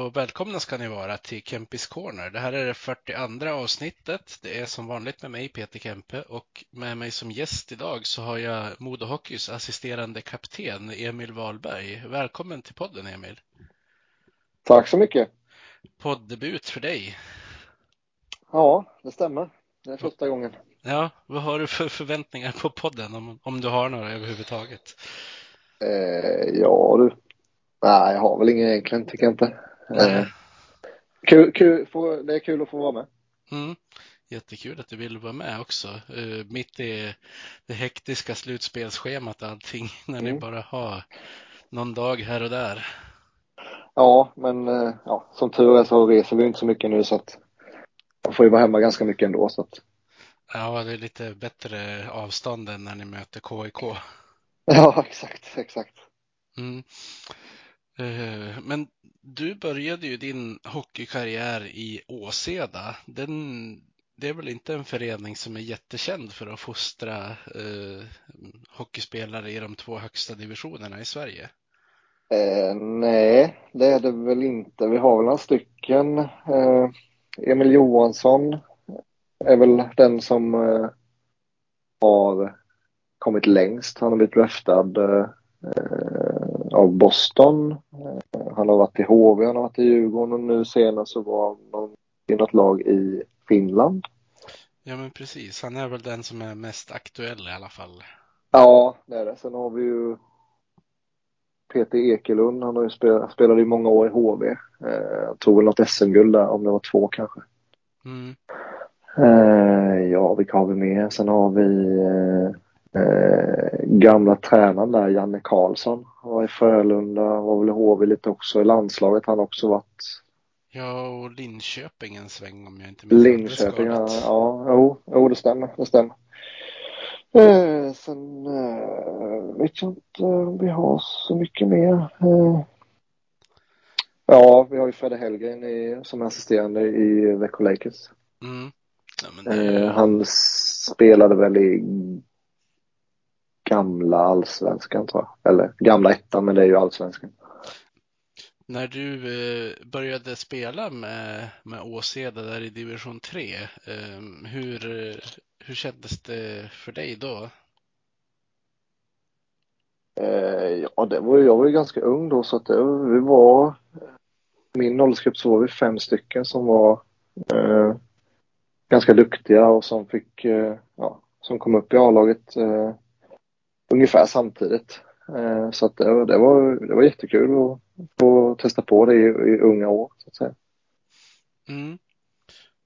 och välkomna ska ni vara till Kempis Corner. Det här är det 42 avsnittet. Det är som vanligt med mig Peter Kempe och med mig som gäst idag så har jag Modohockeys assisterande kapten Emil Wahlberg. Välkommen till podden Emil. Tack så mycket. Poddebut för dig. Ja, det stämmer. Det är första gången. Ja, vad har du för förväntningar på podden om, om du har några överhuvudtaget? Eh, ja du. Nej, jag har väl ingen egentligen, tycker jag inte. Eh, kul, kul, få, det är kul att få vara med. Mm. Jättekul att du vill vara med också. Uh, mitt i det hektiska slutspelsschemat och allting när ni Mm. bara har någon dag här och där. Ja, men eh, ja, som tur är så reser vi inte så mycket nu så att man får ju vara hemma ganska mycket ändå. Så att, Ja, det är lite bättre avstånd än när ni möter KIK. ja, exakt, exakt. Mm. Eh, men du började ju din hockeykarriär i Åseda. Den, det är väl inte en förening som är jättekänd för att fostra eh, hockeyspelare i de två högsta divisionerna i Sverige? Eh, nej, det är det väl inte. Vi har väl några stycken. Eh, Emil Johansson är väl den som eh, har kommit längst. Han har blivit draftad eh, av Boston. Eh, han har varit i HV, han har varit i Djurgården och nu senast så var han i något lag i Finland. Ja, men precis. Han är väl den som är mest aktuell i alla fall. Ja, det är det. Sen har vi ju Peter Ekelund. Han har ju spelat, spelade i många år i HV. Eh, tror väl något SM-guld där, om det var två kanske. Mm. Eh, ja, vilka har vi mer? Sen har vi eh, eh, gamla tränaren där, Janne Karlsson. Var i Frölunda, var väl i HV lite också. I landslaget han också varit. Ja, och Linköping en sväng om jag inte minns Linköping, ja, ja jo, jo, det stämmer, det stämmer. Eh, sen eh, vet jag inte om vi har så mycket mer. Eh, ja, vi har ju Fredde Hellgren i, som är assisterande i Växjö Lakers. Mm. Ja, det Eh, han spelade väl i gamla allsvenskan tror jag. Eller gamla ettan, men det är ju allsvenskan. När du eh, började spela med, med Åseda där i division 3, eh, hur, hur kändes det för dig då? Eh, ja, det var jag var ju ganska ung då så att det, vi var, min åldersgrupp så var vi fem stycken som var eh, ganska duktiga och som fick, eh, ja, som kom upp i A-laget eh, ungefär samtidigt. Eh, så att det, var- det var, det var jättekul att få testa på det i, i unga år så att säga. Mm.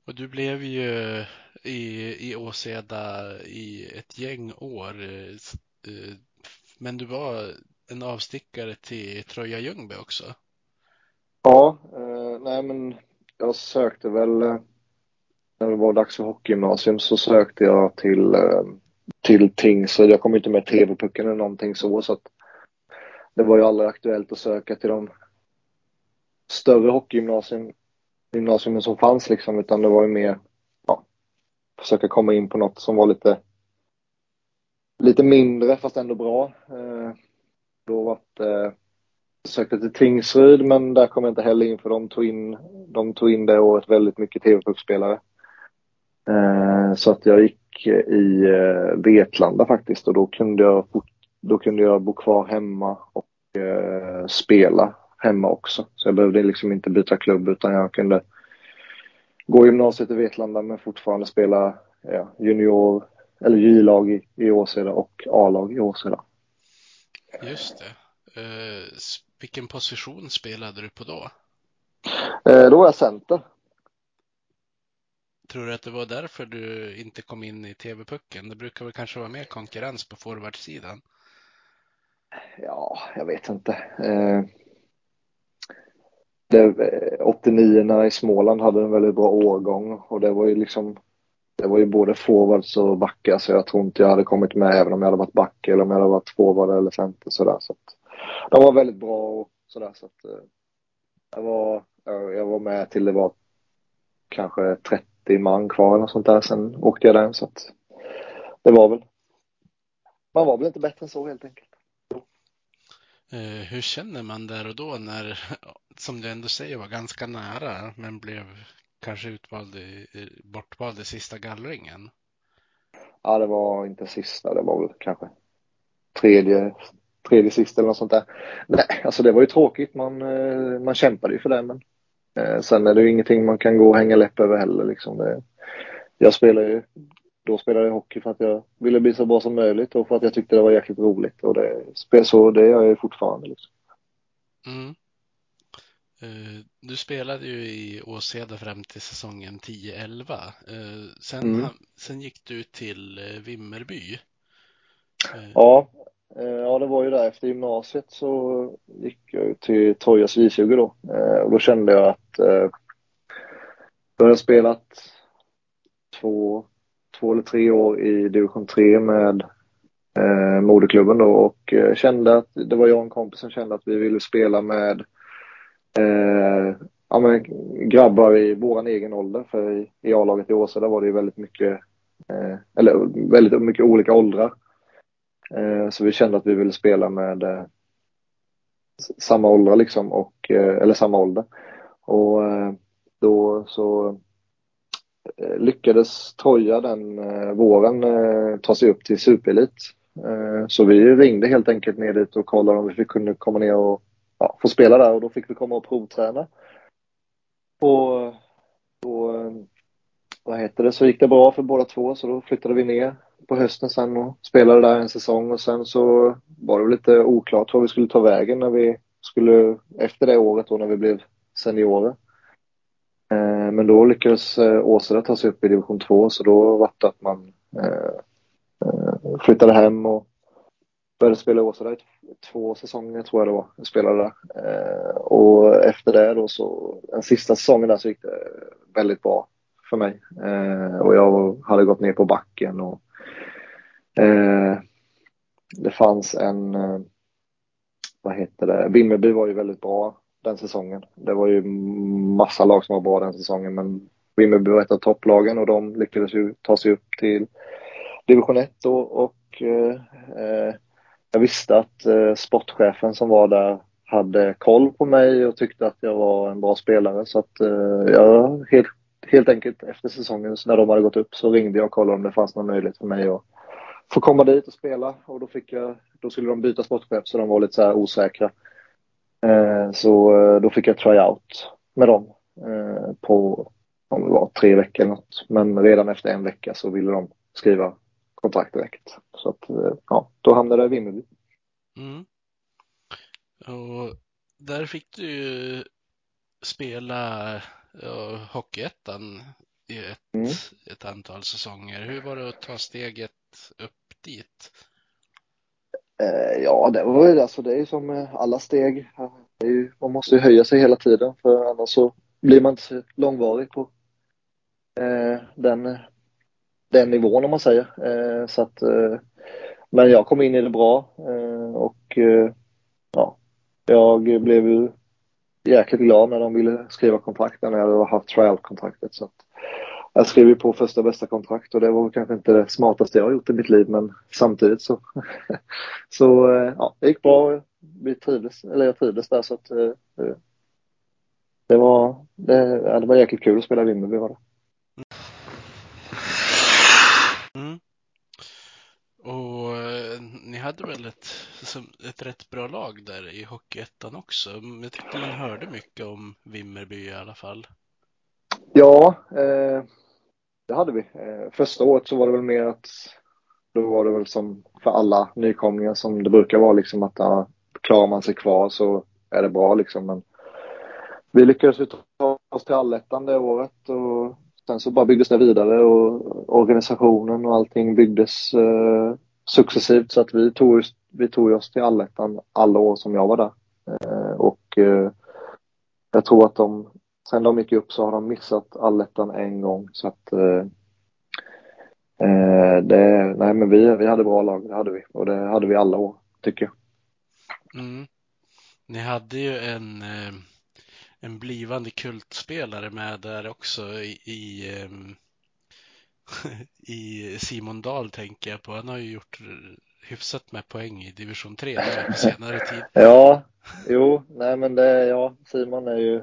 Och du blev ju i, i Åseda i ett gäng år. eh, eh, Men du var en avstickare till Troja Ljungby också. Ja, eh, nej men jag sökte väl när det var dags för hockeygymnasium så sökte jag till, eh, till Tingsryd. Jag kom inte med TV-pucken eller någonting så, så att det var ju aldrig aktuellt att söka till de större hockeygymnasium som fanns liksom, utan det var ju mer, ja, försöka komma in på något som var lite, lite mindre fast ändå bra. Eh, då var det, jag sökte till Tingsryd men där kom jag inte heller in för de tog in, de tog in det året väldigt mycket TV-puckspelare. Eh, så att jag gick i eh, Vetlanda faktiskt och då kunde jag, då kunde jag bo kvar hemma och eh, spela hemma också. Så jag behövde liksom inte byta klubb utan jag kunde gå gymnasiet i Vetlanda men fortfarande spela ja, junior eller J-lag i, i Åseda och A-lag i Åseda. Just det. Eh, vilken position spelade du på då? Eh, då var jag center. Tror du att det var därför du inte kom in i TV-pucken? Det brukar väl kanske vara mer konkurrens på forwardsidan? Ja, jag vet inte. Eh, det, eh, 89 i Småland hade en väldigt bra årgång och det var ju liksom det var ju både forwards och backar så jag tror inte jag hade kommit med även om jag hade varit back eller om jag hade varit forward eller center sådär. Så att, de var väldigt bra och sådär så att eh, jag var, jag var med till det var kanske 30 man kvar eller sånt där. Sen åkte jag den så att det var väl. Man var väl inte bättre än så helt enkelt. Eh, hur känner man där och då när, som du ändå säger, var ganska nära men blev kanske utvald i, bortvald i sista gallringen? Ja, det var inte sista, det var väl kanske tredje, tredje sista eller något sånt där. Nej, alltså det var ju tråkigt. Man, eh, man kämpade ju för det, men eh, sen är det ju ingenting man kan gå och hänga läpp över heller liksom. Det, jag spelade ju, då spelade jag hockey för att jag ville bli så bra som möjligt och för att jag tyckte det var jäkligt roligt och det, så det gör jag ju fortfarande liksom. Mm. Eh, du spelade ju i Åseda fram till säsongen 10-11. Eh, sen, mm. sen gick du till eh, Vimmerby. Ja, Eh, ja, det var ju där efter gymnasiet så gick jag till Trojas J20 då. Eh, och då kände jag att eh, då hade jag spelat två, två eller tre år i division 3 med eh, moderklubben då och kände att det var jag och en kompis som kände att vi ville spela med eh, ja, men grabbar i våran egen ålder. För i, i A-laget i Åseda var det ju väldigt mycket, eh, eller väldigt mycket olika åldrar. Eh, så vi kände att vi ville spela med eh, samma åldrar liksom, och, eh, eller samma ålder. Och då så lyckades Troja den våren ta sig upp till superelit. Så vi ringde helt enkelt ner dit och kollade om vi kunde komma ner och ja, få spela där och då fick vi komma och provträna. Och vad heter det, så gick det bra för båda två så då flyttade vi ner på hösten sen och spelade där en säsong och sen så var det lite oklart vad vi skulle ta vägen när vi skulle, efter det året då när vi blev seniorer. Eh, men då lyckades eh, Åseda ta sig upp i division 2 så då var det att man eh, eh, flyttade hem och började spela i Åseda i två säsonger tror jag det var. Jag spelade där. Eh, och efter det då så, den sista säsongen där så gick det väldigt bra för mig. Eh, och jag hade gått ner på backen och eh, det fanns en, eh, vad heter det, Vimmerby var ju väldigt bra den säsongen. Det var ju massa lag som var bra den säsongen men Vimmerby var ett av topplagen och de lyckades ju ta sig upp till division 1 då och eh, eh, jag visste att eh, sportchefen som var där hade koll på mig och tyckte att jag var en bra spelare. Så att eh, jag helt, helt enkelt efter säsongen när de hade gått upp så ringde jag och kollade om det fanns någon möjlighet för mig att få komma dit och spela. Och då, fick jag, då skulle de byta sportchef så de var lite så här osäkra. Eh, så eh, då fick jag tryout med dem eh, på om det var tre veckor eller något. Men redan efter en vecka så ville de skriva kontrakt direkt. Så att, eh, ja, då hamnade jag i Vimmerby. Mm. Och där fick du ju spela Hockeyettan i ett, mm. ett antal säsonger. Hur var det att ta steget upp dit? Eh, ja, det var ju alltså det är som alla steg. Ju, man måste ju höja sig hela tiden för annars så blir man inte så långvarig på eh, den den nivån om man säger. Eh, så att, eh, men jag kom in i det bra eh, och ja, jag blev ju jäkligt glad när de ville skriva kontrakt när jag hade haft trial-kontraktet. Så att jag skrev ju på första bästa kontrakt och det var kanske inte det smartaste jag har gjort i mitt liv men samtidigt så, så eh, ja, det gick bra. Vi trivdes, eller jag trivdes där så att eh, eh, det var, det, det var jäkligt kul att spela i Vimmerby var det. Hade väl ett, ett rätt bra lag där i Hockeyettan också. Jag tyckte man hörde mycket om Vimmerby i alla fall. Ja, eh, det hade vi. Eh, första året så var det väl mer att då var det väl som för alla nykomlingar som det brukar vara liksom att ja, klarar man sig kvar så är det bra liksom. Men vi lyckades ju ta oss till allettan det året och sen så bara byggdes det vidare och organisationen och allting byggdes eh, successivt så att vi tog, vi tog oss till allettan alla år som jag var där. Eh, och eh, jag tror att de, sen de gick upp så har de missat allettan en gång så att eh, eh, det, nej men vi, vi hade bra lag, det hade vi och det hade vi alla år tycker jag. Mm. Ni hade ju en en blivande kultspelare med där också i, i, ehm, i Simon Dahl tänker jag på. Han har ju gjort hyfsat med poäng i division 3 på senare tid. Ja, jo, nej men det, ja, Simon är ju,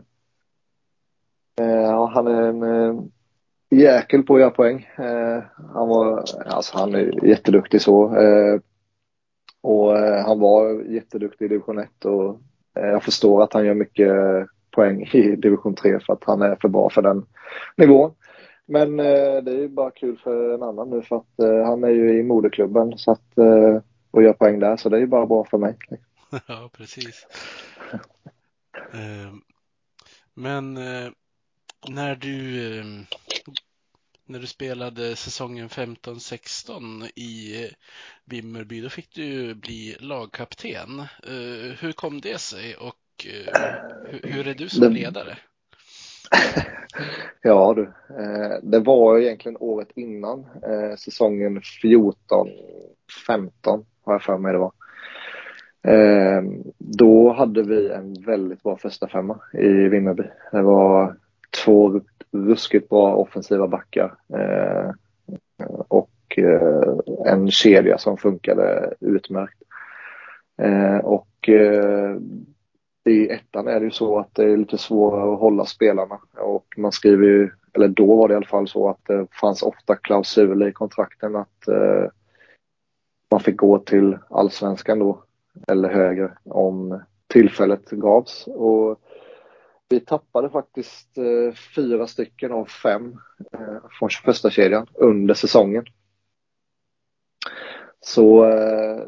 eh, ja, han är en eh, jäkel på att göra poäng. Eh, han var, alltså han är jätteduktig så. Eh, och eh, han var jätteduktig i division 1 och eh, jag förstår att han gör mycket poäng i division 3 för att han är för bra för den nivån. Men eh, det är ju bara kul för en annan nu för att eh, han är ju i moderklubben så att, eh, och gör poäng där så det är ju bara bra för mig. ja, precis. Ehm, men eh, när du eh, när du spelade säsongen 15-16 i Vimmerby, då fick du bli lagkapten. Eh, hur kom det sig och hur är du som ledare? ja du, eh, det var egentligen året innan eh, säsongen 14, 15 har jag för mig det var. Eh, då hade vi en väldigt bra första femma i Vimmerby. Det var två ruskigt bra offensiva backar och en kedja som funkade utmärkt. Och i ettan är det ju så att det är lite svårare att hålla spelarna och man skriver ju, eller då var det i alla fall så att det fanns ofta klausuler i kontrakten att eh, man fick gå till allsvenskan då eller högre om tillfället gavs. Och vi tappade faktiskt eh, fyra stycken av fem eh, från första kedjan under säsongen. Så eh,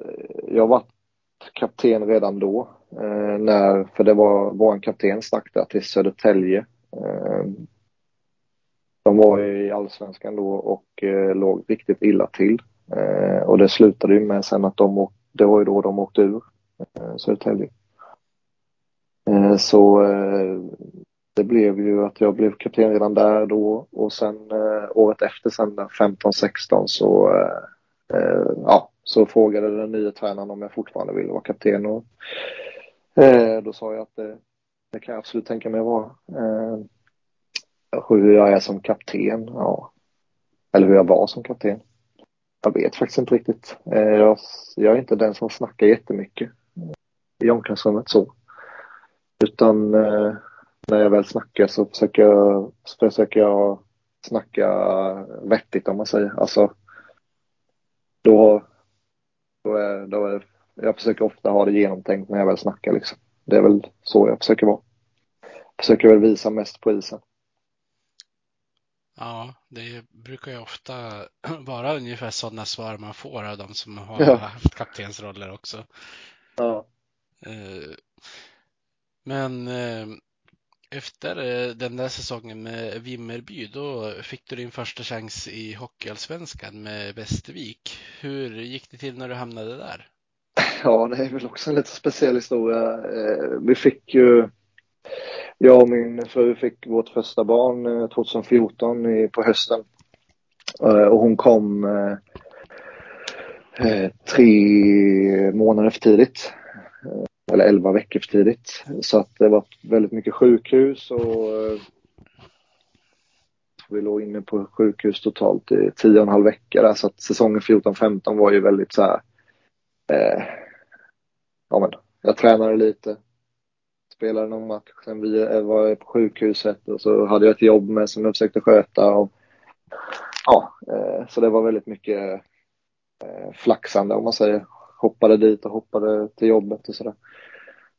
jag var kapten redan då. Eh, när, för det var vår kapten stack där till Södertälje. Eh, de var i allsvenskan då och eh, låg riktigt illa till. Eh, och det slutade ju med sen att de åkte, det var ju då de åkte ur eh, Södertälje. Eh, så eh, det blev ju att jag blev kapten redan där då och sen eh, året efter sen 15-16 så eh, eh, ja, så frågade den nya tränaren om jag fortfarande ville vara kapten och eh, då sa jag att det, det kan jag absolut tänka mig att vara. Eh, hur jag är som kapten, ja. Eller hur jag var som kapten. Jag vet faktiskt inte riktigt. Eh, jag, jag, är inte den som snackar jättemycket eh, i omklädningsrummet så. Utan eh, när jag väl snackar så försöker jag, försöker jag snacka vettigt om man säger. Alltså, då, då är, då är, jag försöker ofta ha det genomtänkt när jag väl snackar liksom. Det är väl så jag försöker vara. Jag försöker väl visa mest på isen. Ja, det brukar ju ofta vara ungefär sådana svar man får av de som har ja. haft kaptensroller också. Ja. Eh, men eh, efter eh, den där säsongen med Vimmerby, då fick du din första chans i Hockeyallsvenskan med Västervik. Hur gick det till när du hamnade där? Ja, det är väl också en lite speciell historia. Eh, vi fick ju, jag och min fru fick vårt första barn eh, 2014 på hösten. Eh, och hon kom tre månader för tidigt eller 11 veckor för tidigt. Så att det var väldigt mycket sjukhus och vi låg inne på sjukhus totalt i tio och en halv vecka där, så att säsongen 14-15 var ju väldigt så här, eh, ja men, jag tränade lite, spelade någon match, sen vi eh, var på sjukhuset och så hade jag ett jobb med som jag försökte sköta och ja, eh, så det var väldigt mycket eh, flaxande om man säger hoppade dit och hoppade till jobbet och sådär.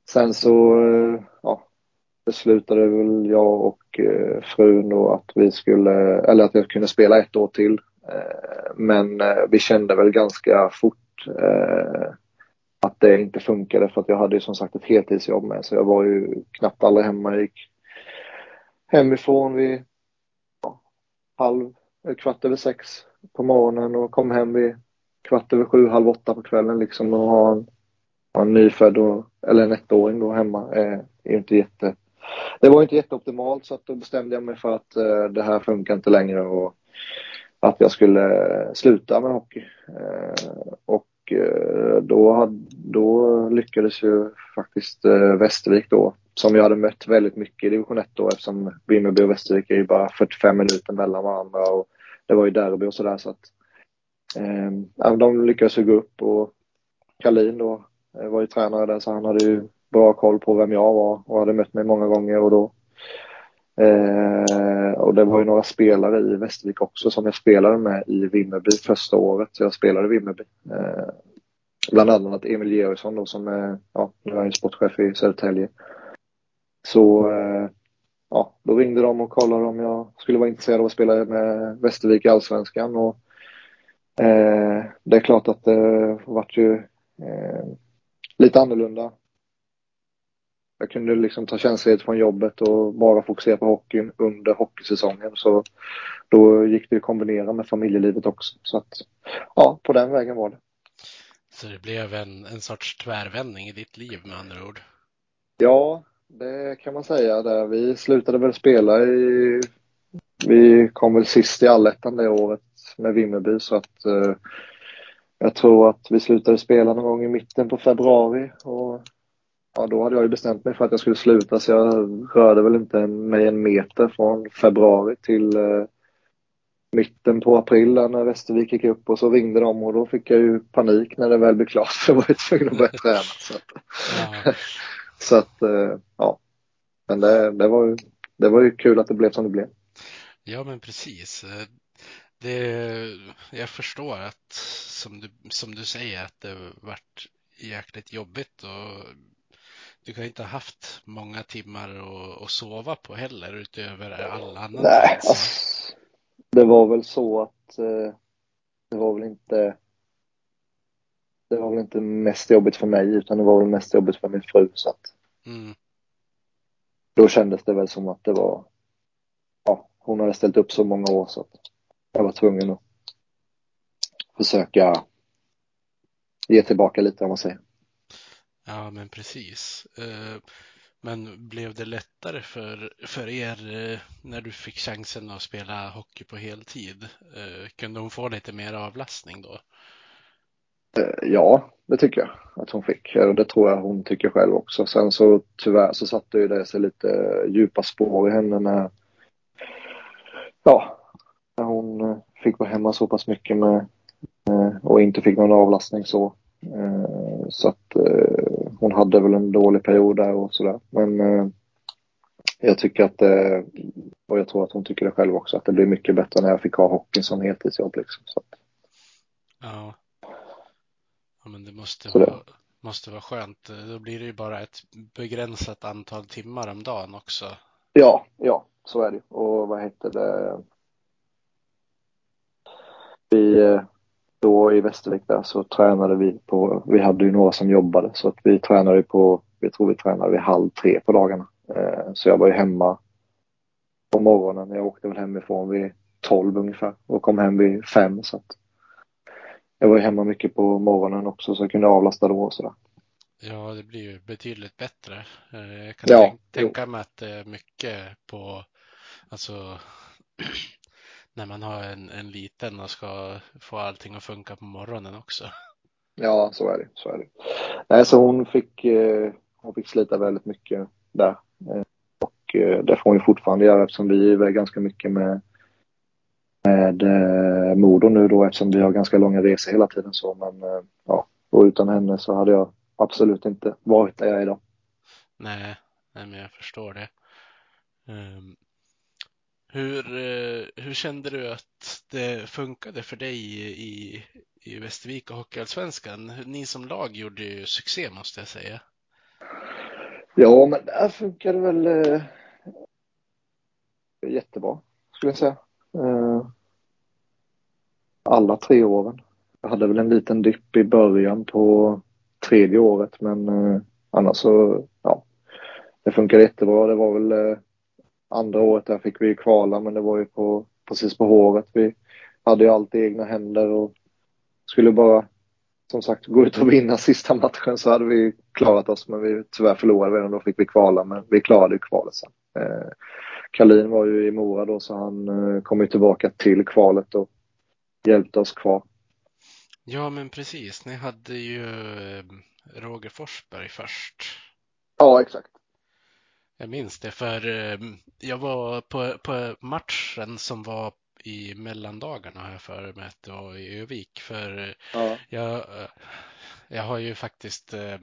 Sen så, eh, ja, beslutade väl jag och eh, frun då att vi skulle, eller att jag kunde spela ett år till. Eh, men vi kände väl ganska fort Eh, att det inte funkade för att jag hade ju som sagt ett heltidsjobb med så jag var ju knappt aldrig hemma. Jag gick hemifrån vid ja, halv, eh, kvart över sex på morgonen och kom hem vid kvart över sju, halv åtta på kvällen liksom och ha en, ha en nyfödd och, eller en ettåring då hemma eh, är inte jätte det var inte jätteoptimalt så att då bestämde jag mig för att eh, det här funkar inte längre och att jag skulle eh, sluta med hockey. Eh, och och eh, då, då lyckades ju faktiskt eh, Västervik då, som jag hade mött väldigt mycket i division 1 då eftersom Vimmerby och Västervik är ju bara 45 minuter mellan varandra och det var ju derby och sådär så att eh, de lyckades ju gå upp och Kalin då eh, var ju tränare där så han hade ju bra koll på vem jag var och hade mött mig många gånger och då eh, och det var ju några spelare i Västervik också som jag spelade med i Vimmerby första året jag spelade i Vimmerby. Eh, bland annat Emil Georgsson då som är, ja, nu är sportchef i Södertälje. Så eh, ja, då ringde de och kollade om jag skulle vara intresserad av att spela med Västervik i Allsvenskan och eh, det är klart att det vart ju eh, lite annorlunda jag kunde liksom ta tjänstledigt från jobbet och bara fokusera på hockeyn under hockeysäsongen. Så då gick det att kombinera med familjelivet också. Så att ja, på den vägen var det. Så det blev en, en sorts tvärvändning i ditt liv med andra ord? Ja, det kan man säga. Där. Vi slutade väl spela i... Vi kom väl sist i allettan det året med Vimmerby så att eh, jag tror att vi slutade spela någon gång i mitten på februari och ja, då hade jag ju bestämt mig för att jag skulle sluta så jag rörde väl inte mig en meter från februari till eh, mitten på april när Västervik gick upp och så ringde de och då fick jag ju panik när det väl blev klart för jag var ju tvungen att börja träna. Så att, ja. så att eh, ja. Men det, det, var ju, det var ju kul att det blev som det blev. Ja men precis. Det, jag förstår att som du, som du säger att det varit jäkligt jobbigt och du kan inte ha haft många timmar att, sova på heller utöver all annan Nej, alltså, det var väl så att eh, det var väl inte det var väl inte mest jobbigt för mig utan det var väl mest jobbigt för min fru så att mm. då kändes det väl som att det var ja, hon hade ställt upp så många år så att jag var tvungen att försöka ge tillbaka lite om man säger. Ja, men precis. Eh, men blev det lättare för, för er eh, när du fick chansen att spela hockey på heltid? Eh, kunde hon få lite mer avlastning då? Ja, det tycker jag att hon fick. Det tror jag hon tycker själv också. Sen så tyvärr så satte ju det sig lite djupa spår i henne när, ja, när hon fick vara hemma så pass mycket med och inte fick någon avlastning så. Så att hon hade väl en dålig period där och sådär. Men eh, jag tycker att det, och jag tror att hon tycker det själv också, att det blir mycket bättre när jag fick ha hockeyn som heltidsjobb liksom. Så. Ja. Ja men det måste vara, måste vara skönt. Då blir det ju bara ett begränsat antal timmar om dagen också. Ja, ja, så är det. Och vad heter det? Vi, eh, då i Västervik där så tränade vi på, vi hade ju några som jobbade så att vi tränade på, vi tror vi tränade vid halv tre på dagarna. Eh, så jag var ju hemma på morgonen. Jag åkte väl hemifrån vid tolv ungefär och kom hem vid fem så att jag var ju hemma mycket på morgonen också så jag kunde avlasta då och sådär. Ja, det blir ju betydligt bättre. Eh, jag kan ja, tänka mig att det är mycket på, alltså när man har en, en liten och ska få allting att funka på morgonen också. Ja, så är det. Så är det. Nej, så hon fick, eh, hon fick slita väldigt mycket där. Eh, och eh, det får hon ju fortfarande göra eftersom vi är ganska mycket med, med Modo nu då eftersom vi har ganska långa resor hela tiden så. Men ja, och utan henne så hade jag absolut inte varit där jag är idag. Nej, nej men jag förstår det. Um, hur, eh, hur kände du att det funkade för dig i, i Västervik och Hockeyallsvenskan? Ni som lag gjorde ju succé måste jag säga. Ja, men där funkar det väl eh, jättebra, skulle jag säga. Eh, alla tre åren. Jag hade väl en liten dipp i början på tredje året, men eh, annars så, ja, det funkar jättebra. Det var väl eh, andra året där fick vi kvala, men det var ju på, precis på håret. Vi hade ju allt i egna händer och skulle bara som sagt gå ut och vinna sista matchen så hade vi klarat oss men vi tyvärr förlorade vi och då fick vi kvala men vi klarade ju kvalet sen. Eh, Kalin var ju i Mora då så han eh, kom ju tillbaka till kvalet och hjälpte oss kvar. Ja, men precis. Ni hade ju eh, Roger Forsberg först. Ja, exakt. Jag minns det för eh, jag var på, på matchen som var i mellandagarna har jag för mig att det var i Övik. För Ja. jag, eh, jag har ju faktiskt eh,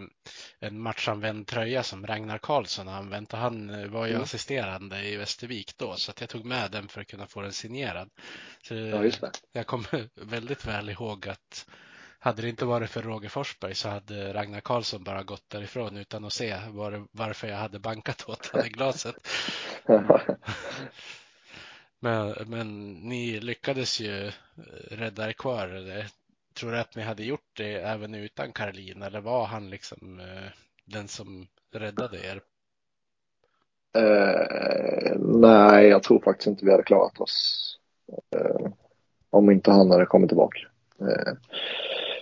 en matchanvänd tröja som Ragnar Karlsson har använt och han eh, var ju Mm. assisterande i Västervik då så att jag tog med den för att kunna få den signerad. Så ja, jag kommer väldigt väl ihåg att hade det inte varit för Roger Forsberg så hade Ragnar Karlsson bara gått därifrån utan att se var, varför jag hade bankat åt honom i glaset. Men, men ni lyckades ju rädda er kvar. Eller Tror du att ni hade gjort det även utan Karolin eller var han liksom eh, den som räddade er? Eh, nej, jag tror faktiskt inte vi hade klarat oss eh, om inte han hade kommit tillbaka. Eh,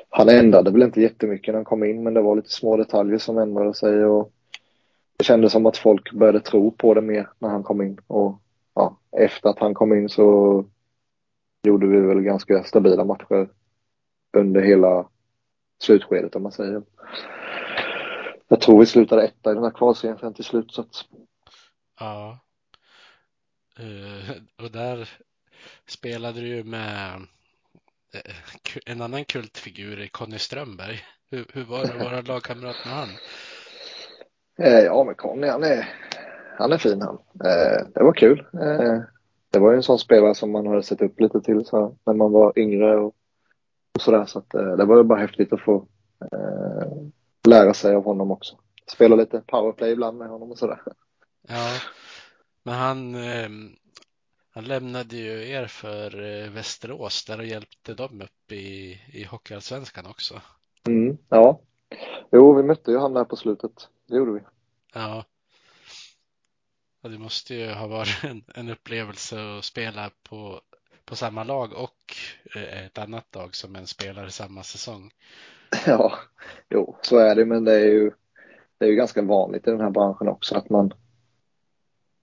han ändrade väl inte jättemycket när han kom in, men det var lite små detaljer som ändrade sig och det kändes som att folk började tro på det mer när han kom in och ja, efter att han kom in så gjorde vi väl ganska stabila matcher under hela slutskedet om man säger. Jag tror vi slutade etta i den här kvalserien fram till slut så att Ja. Uh, och där spelade du ju med en annan kultfigur, Conny Strömberg. Hur, hur var det att vara lagkamrat med han? Eh, ja, men Conny han är, han är fin han. Eh, det var kul. Eh, det var ju en sån spelare som man hade sett upp lite till så, när man var yngre och, och sådär. Så att, eh, det var ju bara häftigt att få eh, lära sig av honom också. Spela lite powerplay ibland med honom och sådär. Ja, men han, eh, han lämnade ju er för eh, Västerås där och hjälpte dem upp i, i Hockeyallsvenskan också. Mm, ja. Jo, vi mötte ju han där på slutet. Det gjorde vi. Ja. Och det måste ju ha varit en, en upplevelse att spela på, på samma lag och eh, ett annat lag som en spelare samma säsong. Ja, jo, så är det. Men det är ju, det är ju ganska vanligt i den här branschen också att man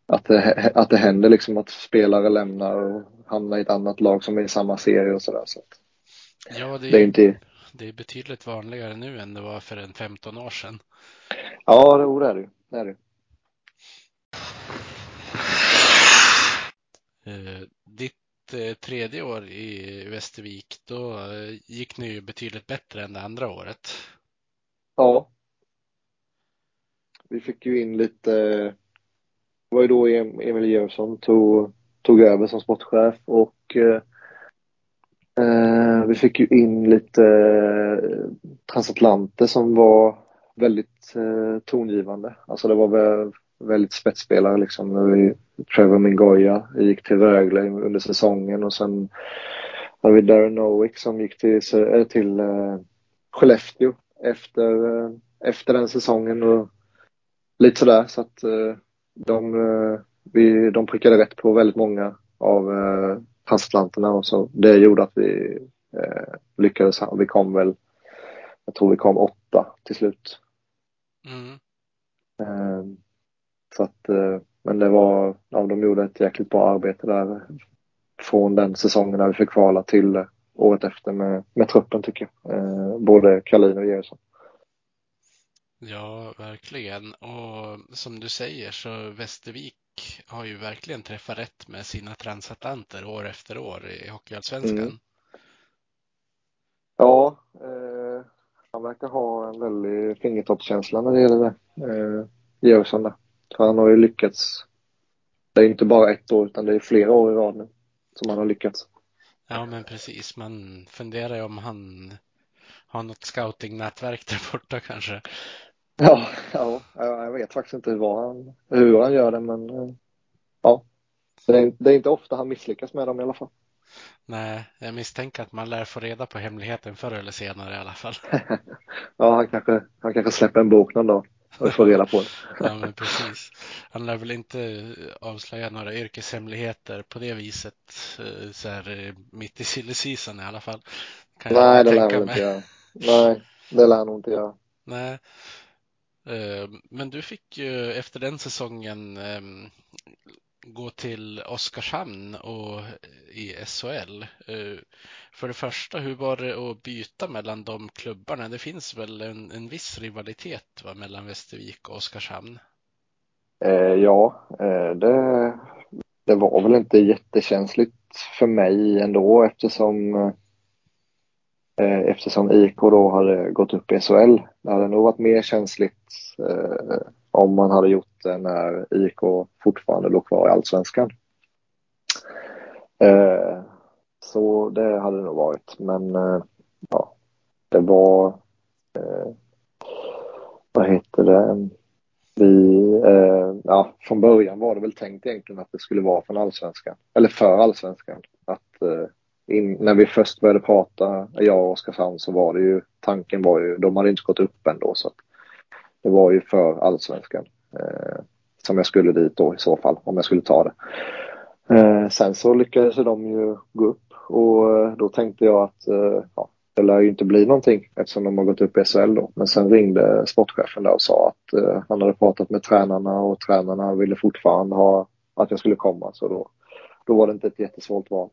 att det, att det händer liksom att spelare lämnar och hamnar i ett annat lag som är i samma serie och sådär. Så Ja, det det är är, inte, det är betydligt vanligare nu än det var för en 15 år sedan. ja, det, är det. Det är det. Eh, ditt eh, tredje år i Västervik, då eh, gick ni ju betydligt bättre än det andra året. Ja. Vi fick ju in lite, det var ju då Emil Georgsson tog, tog över som sportchef och eh, eh vi fick ju in lite eh, transatlanter som var väldigt eh, tongivande. Alltså det var väl väldigt spetsspelare liksom. Vi, Trevor Mingoya gick till Rögle under säsongen och sen hade vi Darren Nowick som gick till, eh, till eh, Skellefteå efter, efter den säsongen och lite sådär så att eh, de, eh, vi, de prickade rätt på väldigt många av eh, och så det gjorde att vi eh, lyckades. Vi kom väl, jag tror vi kom åtta till slut. Mm. Eh, så att, eh, men det var, ja, de gjorde ett jäkligt bra arbete där från den säsongen när vi fick kvala till året efter med, med truppen tycker jag. Eh, både Kalin och Georgsson. Ja, verkligen. Och som du säger så Västervik har ju verkligen träffat rätt med sina transatlanter år efter år i Hockeyallsvenskan. Mm. Ja, eh, han verkar ha en väldig fingertoppskänsla när det gäller det. Eh, Georgsson där. Han har ju lyckats det är inte bara ett år utan det är flera år i rad nu som han har lyckats. Ja, men precis. Man funderar ju om han har något scoutingnätverk där borta kanske. Ja, ja, jag vet faktiskt inte hur han, hur han gör det, men eh, ja. Det är, det är inte ofta han misslyckas med dem i alla fall. Nej, jag misstänker att man lär få reda på hemligheten förr eller senare i alla fall. ja, han kanske, han kanske släpper en bok någon dag och får reda på det. ja, men precis. Han lär väl inte avslöja några yrkeshemligheter på det viset eh, så här mitt i silly season i alla fall. Kan Nej, det lär han inte göra. Nej, det lär han inte göra. Nej. Eh, men du fick ju efter den säsongen ehm, gå till Oskarshamn och eh, i SHL. Eh, för det första, hur var det att byta mellan de klubbarna? Det finns väl en, en viss rivalitet va, mellan Västervik och Oskarshamn? Eh, ja, eh, det, det var väl inte jättekänsligt för mig ändå eftersom eh, eftersom IK då hade gått upp i SHL. Det hade nog varit mer känsligt eh, om man hade gjort det när IK fortfarande låg kvar i allsvenskan. Eh, så det hade det nog varit, men eh, ja, det var, eh, vad heter det, vi, eh, ja, från början var det väl tänkt egentligen att det skulle vara från allsvenskan, eller för allsvenskan. Att eh, in, när vi först började prata, jag och Oskarshamn, så var det ju, tanken var ju, de hade inte gått upp ändå så att det var ju för allsvenskan. Eh, som jag skulle dit då i så fall, om jag skulle ta det. Eh, sen så lyckades de ju gå upp och eh, då tänkte jag att eh, ja, det lär ju inte bli någonting eftersom de har gått upp i SHL då. Men sen ringde sportchefen där och sa att eh, han hade pratat med tränarna och tränarna ville fortfarande ha att jag skulle komma. Så då, då var det inte ett jättesvårt val.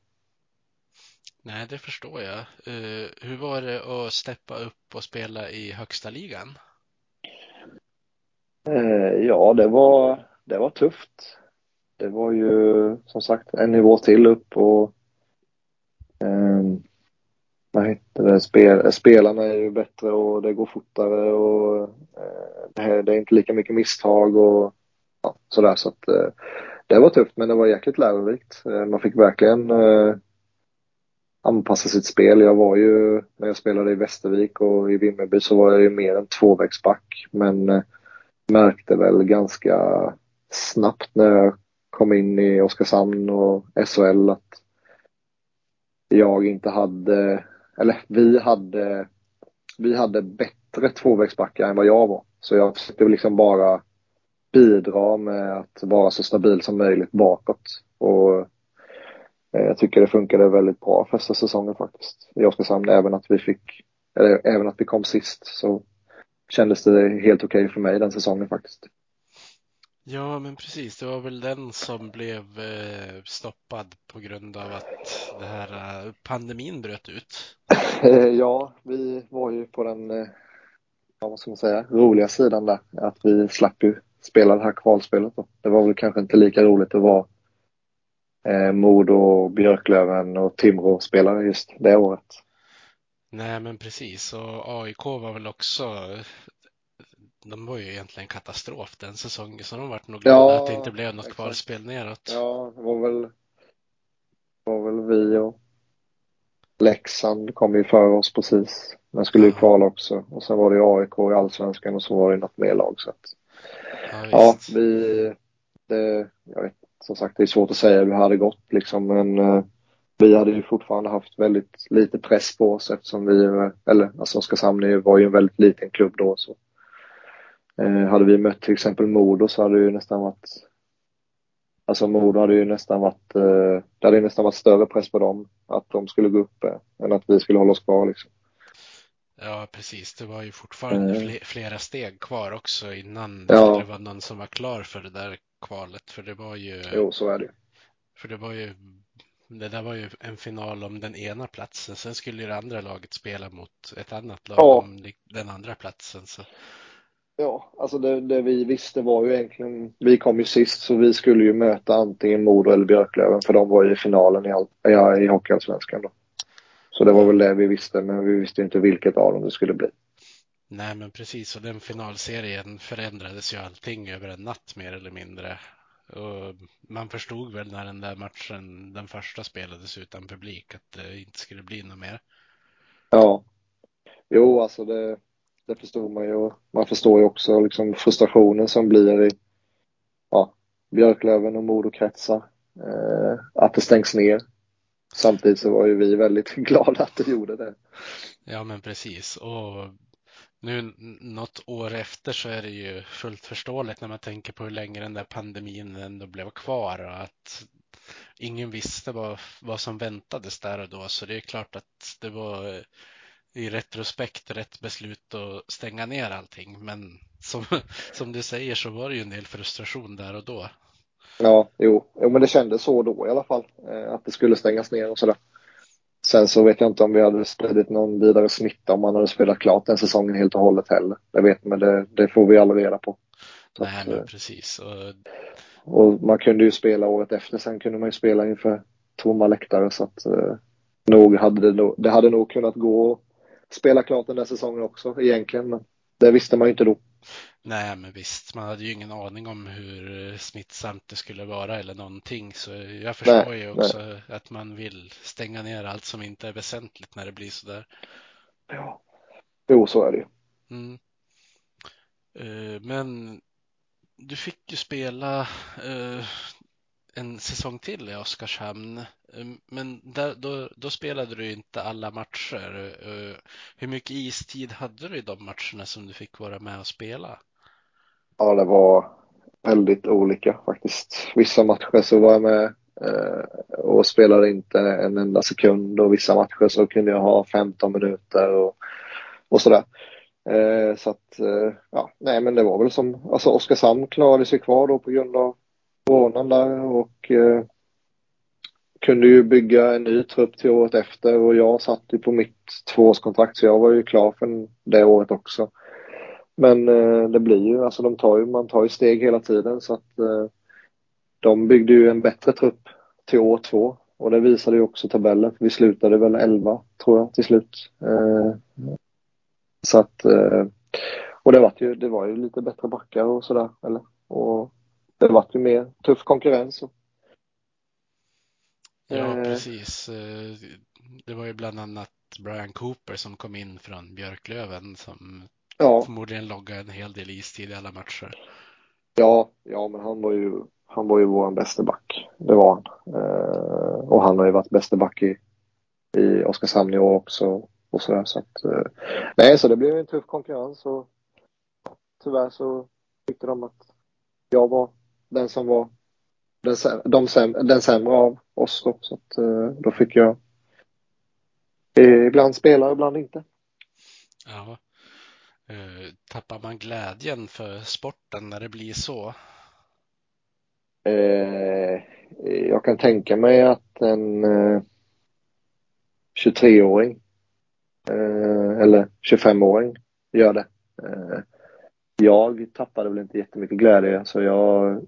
Nej, det förstår jag. Uh, hur var det att steppa upp och spela i högsta ligan? Uh, ja, det var, det var tufft. Det var ju som sagt en nivå till upp och um, vad heter det, Spel, spelarna är ju bättre och det går fortare och uh, det, det, är inte lika mycket misstag och ja, sådär så att det var tufft men det var jäkligt lärorikt. man fick verkligen anpassa sitt spel. Jag var ju, när jag spelade i Västervik och i Vimmerby så var jag ju mer en tvåvägsback. Men eh, märkte väl ganska snabbt när jag kom in i Oskarshamn och SHL att jag inte hade, eller vi hade, vi hade bättre tvåvägsbackar än vad jag var. Så jag försökte liksom bara bidra med att vara så stabil som möjligt bakåt. Och jag tycker det funkade väldigt bra första säsongen faktiskt i Oskarshamn. Även att vi fick, eller även att vi kom sist så kändes det helt okej okay för mig den säsongen faktiskt. Ja, men precis. Det var väl den som blev eh, stoppad på grund av att det här eh, pandemin bröt ut. ja, vi var ju på den, ja, vad ska man säga, roliga sidan där. Att vi slapp ju spela det här kvalspelet. Då. Det var väl kanske inte lika roligt att vara eh, Modo, Björklöven och Timrå spelade just det året. Nej, men precis. Och AIK var väl också de var ju egentligen katastrof den säsongen så de vart nog glada ja, att det inte blev något kvalspel neråt. Ja, det var väl, var väl vi och Leksand kom ju före oss precis. Men skulle ju kvala också. Och sen var det AIK i Allsvenskan och så var det något mer lag. Så att, ja, ja, vi, det, jag vet som sagt, det är svårt att säga hur det hade gått liksom, men eh, vi hade ju fortfarande haft väldigt lite press på oss eftersom vi, eller alltså Oskarshamn var ju en väldigt liten klubb då. Så. Eh, hade vi mött till exempel Modo så hade det ju nästan varit Alltså Modo hade ju nästan varit, eh, det hade ju nästan varit större press på dem att de skulle gå upp eh, än att vi skulle hålla oss kvar liksom. Ja, precis. Det var ju fortfarande mm. flera steg kvar också innan ja. det var någon som var klar för det där kvalet. För det var ju... Jo, så är det. För det var ju... Det där var ju en final om den ena platsen. Sen skulle ju det andra laget spela mot ett annat lag ja. om den andra platsen. Så. Ja, alltså det, det, vi visste var ju egentligen, vi kom ju sist så vi skulle ju möta antingen Modo eller Björklöven för de var ju i finalen i, all, ja, i Hockeyallsvenskan då. Så det var väl det vi visste, men vi visste inte vilket av dem det skulle bli. Nej, men precis. Och den finalserien förändrades ju allting över en natt mer eller mindre. Och man förstod väl när den där matchen, den första spelades utan publik, att det inte skulle bli något mer. Ja. Jo, alltså det, det förstod man ju. Man förstår ju också liksom frustrationen som blir i ja, Björklöven och Modokretsar. Eh, att det stängs ner. Samtidigt så var ju vi väldigt glada att det gjorde det. Ja, men precis. Och nu något år efter så är det ju fullt förståeligt när man tänker på hur länge den där pandemin ändå blev kvar och att ingen visste vad, vad som väntades där och då. Så det är klart att det var i retrospekt rätt beslut att stänga ner allting. Men som, som du säger så var det ju en del frustration där och då. Ja, jo, jo men det kändes så då i alla fall. Eh, att det skulle stängas ner och sådär. Sen så vet jag inte om vi hade spridit någon vidare smitta om man hade spelat klart den säsongen helt och hållet heller. Jag vet, men det, det får vi aldrig reda på. Så Nej, men eh, precis. Och... och... man kunde ju spela året efter. Sen kunde man ju spela inför tomma läktare så att eh, nog hade det, nog, det hade nog kunnat gå att spela klart den där säsongen också egentligen. Men det visste man ju inte då. Nej, men visst, man hade ju ingen aning om hur smittsamt det skulle vara eller någonting. Så jag förstår nej, ju också nej. att man vill stänga ner allt som inte är väsentligt när det blir så där. Ja, jo, så är det ju. Mm. Uh, men du fick ju spela uh, en säsong till i Oskarshamn. Men där, då, då, spelade du inte alla matcher. Eh, hur mycket istid hade du i de matcherna som du fick vara med och spela? Ja, det var väldigt olika faktiskt. Vissa matcher så var jag med eh, och spelade inte en enda sekund och vissa matcher så kunde jag ha 15 minuter och, och sådär. Eh, så att, eh, ja, nej men det var väl som, alltså Oskarshamn klarade sig kvar då på grund av coronan där och eh, kunde ju bygga en ny trupp till året efter och jag satt ju på mitt tvåårskontrakt så jag var ju klar för det året också. Men eh, det blir ju, alltså de tar ju, man tar ju steg hela tiden så att eh, de byggde ju en bättre trupp till år två och det visade ju också tabellen. Vi slutade väl 11 tror jag till slut. Eh, så att, och det var ju, det var ju lite bättre backar och sådär, eller? Och det vart ju mer tuff konkurrens. Ja, eh. precis. Det var ju bland annat Brian Cooper som kom in från Björklöven som ja. förmodligen loggade en hel del istid i alla matcher. Ja, ja, men han var ju, han var ju vår bästa back. Det var han. Eh, och han har ju varit bästa back i, i Oskarshamn i år också. Och sådär, så att, nej, så det blev en tuff konkurrens och tyvärr så tyckte de att jag var den som var den, de säm, den sämre av oss då. Så att, eh, då fick jag ibland spela, ibland inte. Ja. Eh, tappar man glädjen för sporten när det blir så? Eh, jag kan tänka mig att en eh, 23-åring eh, eller 25-åring gör det jag tappade väl inte jättemycket glädje så jag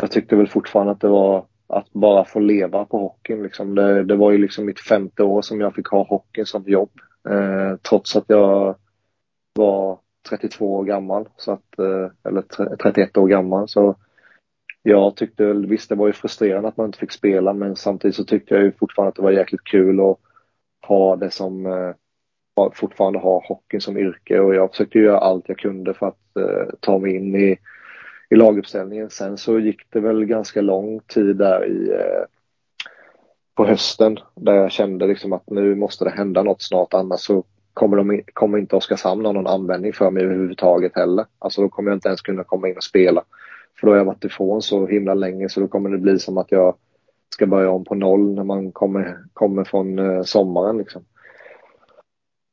jag tyckte väl fortfarande att det var att bara få leva på hockeyn. Liksom. Det, det var ju liksom mitt femte år som jag fick ha hockeyn som jobb. Eh, trots att jag var 32 år gammal, så att, eh, eller 31 år gammal. Så jag tyckte väl, visst det var ju frustrerande att man inte fick spela men samtidigt så tyckte jag ju fortfarande att det var jäkligt kul att ha det som eh, fortfarande ha hockeyn som yrke och jag försökte göra allt jag kunde för att eh, ta mig in i, i laguppställningen. Sen så gick det väl ganska lång tid där i eh, på hösten där jag kände liksom att nu måste det hända något snart annars så kommer, de, kommer inte Oskarshamn ha någon användning för mig överhuvudtaget heller. Alltså då kommer jag inte ens kunna komma in och spela. För då har jag varit ifrån så himla länge så då kommer det bli som att jag ska börja om på noll när man kommer, kommer från eh, sommaren liksom.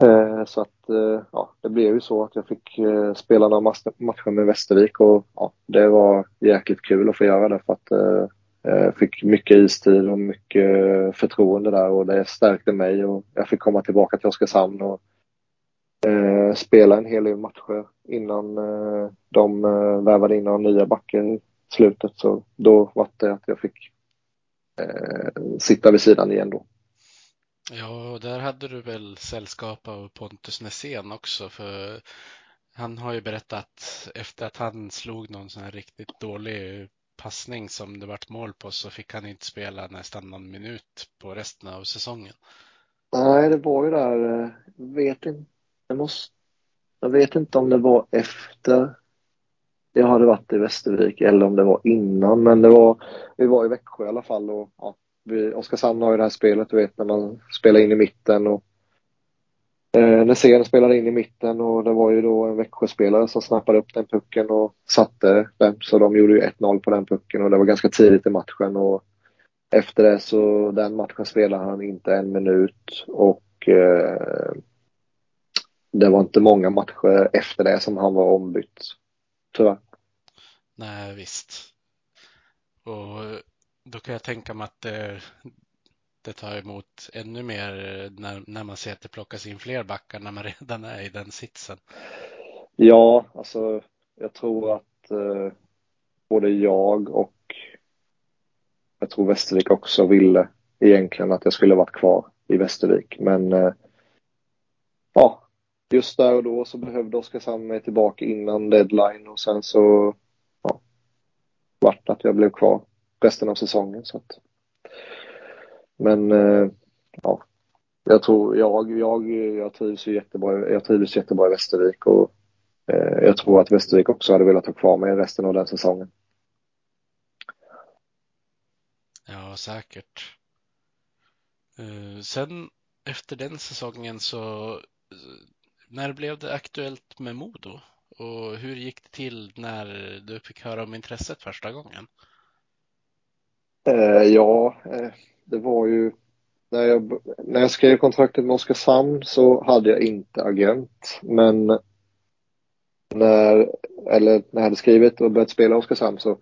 Eh, så att eh, ja, det blev ju så att jag fick eh, spela några matcher med Västervik och ja, det var jäkligt kul att få göra det för att jag fick mycket istid och mycket eh, förtroende där och det stärkte mig och jag fick komma tillbaka till Oskarshamn och eh, spela en hel del matcher innan eh, de eh, värvade in några nya backar i slutet. Så då var det att jag fick eh, sitta vid sidan igen då. Ja, där hade du väl sällskap av Pontus Nässén också för Han har ju berättat efter att han slog någon sån här riktigt dålig passning som det vart mål på så fick han inte spela nästan någon minut på resten av säsongen. Nej, det var ju där, eh, vet inte, jag måste, jag vet inte om det var efter jag hade varit i Västervik eller om det var innan, men det var, vi var i Växjö i alla fall och ja, vi, Oskarshamn har ju det här spelet, du vet när man spelar in i mitten och eh, när serien spelade in i mitten och det var ju då en Växjöspelare som snappade upp den pucken och satte den, så de gjorde ju 1-0 på den pucken och det var ganska tidigt i matchen och efter det så den matchen spelade han inte en minut och eh, det var inte många matcher efter det som han var ombytt. Tyvärr. Nej, visst. Och då kan jag tänka mig att det, det tar emot ännu mer när, när man ser att det plockas in fler backar när man redan är i den sitsen. Ja, alltså jag tror att eh, både jag och jag tror Västervik också ville egentligen att jag skulle varit kvar i Västervik. Men eh, ja, just där och då så behövde Oskarshamn mig tillbaka innan deadline och sen så ja, vart att jag blev kvar resten av säsongen. Så att. Men eh, ja, jag tror jag, jag, jag trivs ju jättebra, jag trivs jättebra i Västervik och eh, jag tror att Västervik också hade velat ha kvar mig resten av den säsongen. Ja, säkert. Eh, sen efter den säsongen så eh, när blev det aktuellt med Modo? Och hur gick det till när du fick höra om intresset första gången? Eh, ja, eh, det var ju när jag, när jag skrev kontraktet med Oskarshamn så hade jag inte agent. Men när, eller när jag hade skrivit och börjat spela Oskarshamn så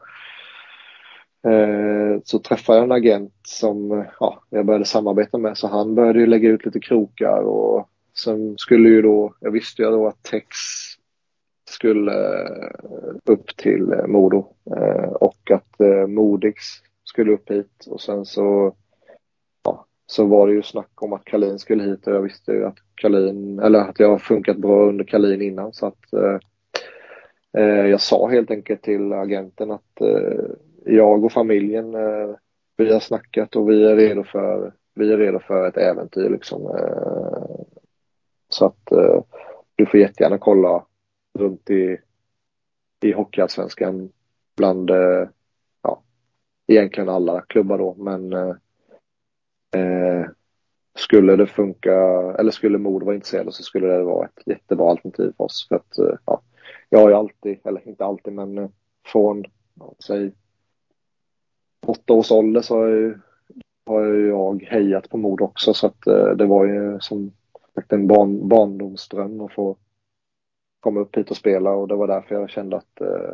Eh, så träffade jag en agent som ja, jag började samarbeta med så han började ju lägga ut lite krokar och sen skulle ju då, jag visste ju då att Tex skulle eh, upp till eh, Modo eh, och att Modix skulle upp hit och sen så ja, så var det ju snack om att Kalin skulle hit och jag visste ju att Kalin, eller att jag har funkat bra under Kalin innan så att eh, jag sa helt enkelt till agenten att eh, jag och familjen, eh, vi har snackat och vi är redo för, vi är redo för ett äventyr liksom. Eh, så att eh, du får jättegärna kolla runt i, i Hockeyallsvenskan bland, eh, ja, egentligen alla klubbar då, men eh, eh, skulle det funka, eller skulle Modo vara intresserade så skulle det vara ett jättebra alternativ för oss. För att, eh, ja, jag har ju alltid, eller inte alltid, men från, säg åtta års ålder så har jag, har jag hejat på mod också så att eh, det var ju som en barn, barndomsdröm att få komma upp hit och spela och det var därför jag kände att eh,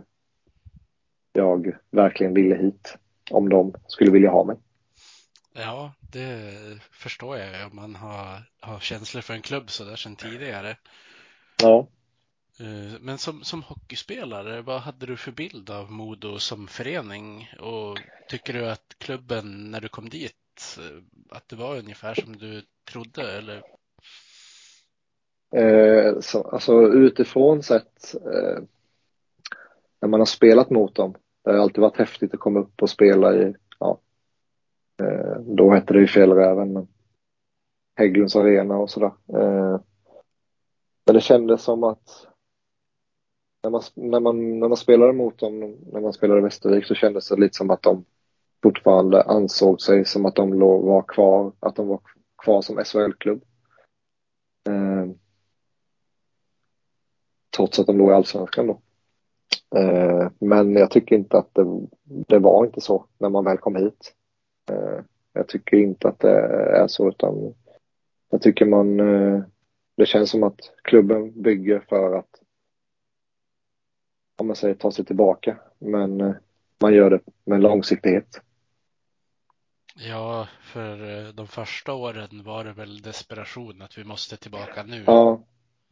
jag verkligen ville hit om de skulle vilja ha mig. Ja, det förstår jag om man har, har känslor för en klubb så där sedan tidigare. Ja. Eh, men som, som hockeyspelare, vad hade du för bild av Modo som förening? Och tycker du att klubben, när du kom dit, eh, att det var ungefär som du trodde? Eller? Eh, så, alltså utifrån sett, eh, när man har spelat mot dem, det har alltid varit häftigt att komma upp och spela i, ja, eh, då hette det ju Fjällräven, men Hägglunds arena och sådär. Eh, men det kändes som att när man, när man, när man spelade mot dem, när man spelade i Västervik så kändes det lite som att de fortfarande ansåg sig som att de låg, var kvar, att de var kvar som SHL-klubb. Eh, trots att de låg i Allsvenskan då. Eh, men jag tycker inte att det, det, var inte så när man väl kom hit. Eh, jag tycker inte att det är så utan jag tycker man, eh, det känns som att klubben bygger för att om man säger ta sig tillbaka. Men eh, man gör det med långsiktighet. Ja, för eh, de första åren var det väl desperation att vi måste tillbaka nu. Ja,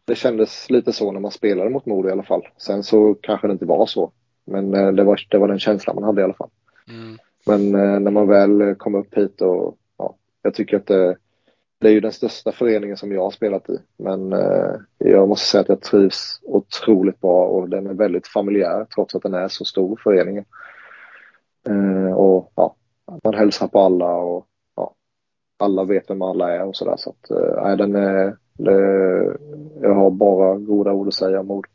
det kändes lite så när man spelade mot Modo i alla fall. Sen så kanske det inte var så. Men eh, det var, det var den känslan man hade i alla fall. Mm. Men när man väl kom upp hit och ja, jag tycker att det, det är ju den största föreningen som jag har spelat i. Men eh, jag måste säga att jag trivs otroligt bra och den är väldigt familjär trots att den är så stor föreningen. Eh, och ja, man hälsar på alla och ja, alla vet vem alla är och sådär. Så att eh, den är, det, jag har bara goda ord att säga om Modo.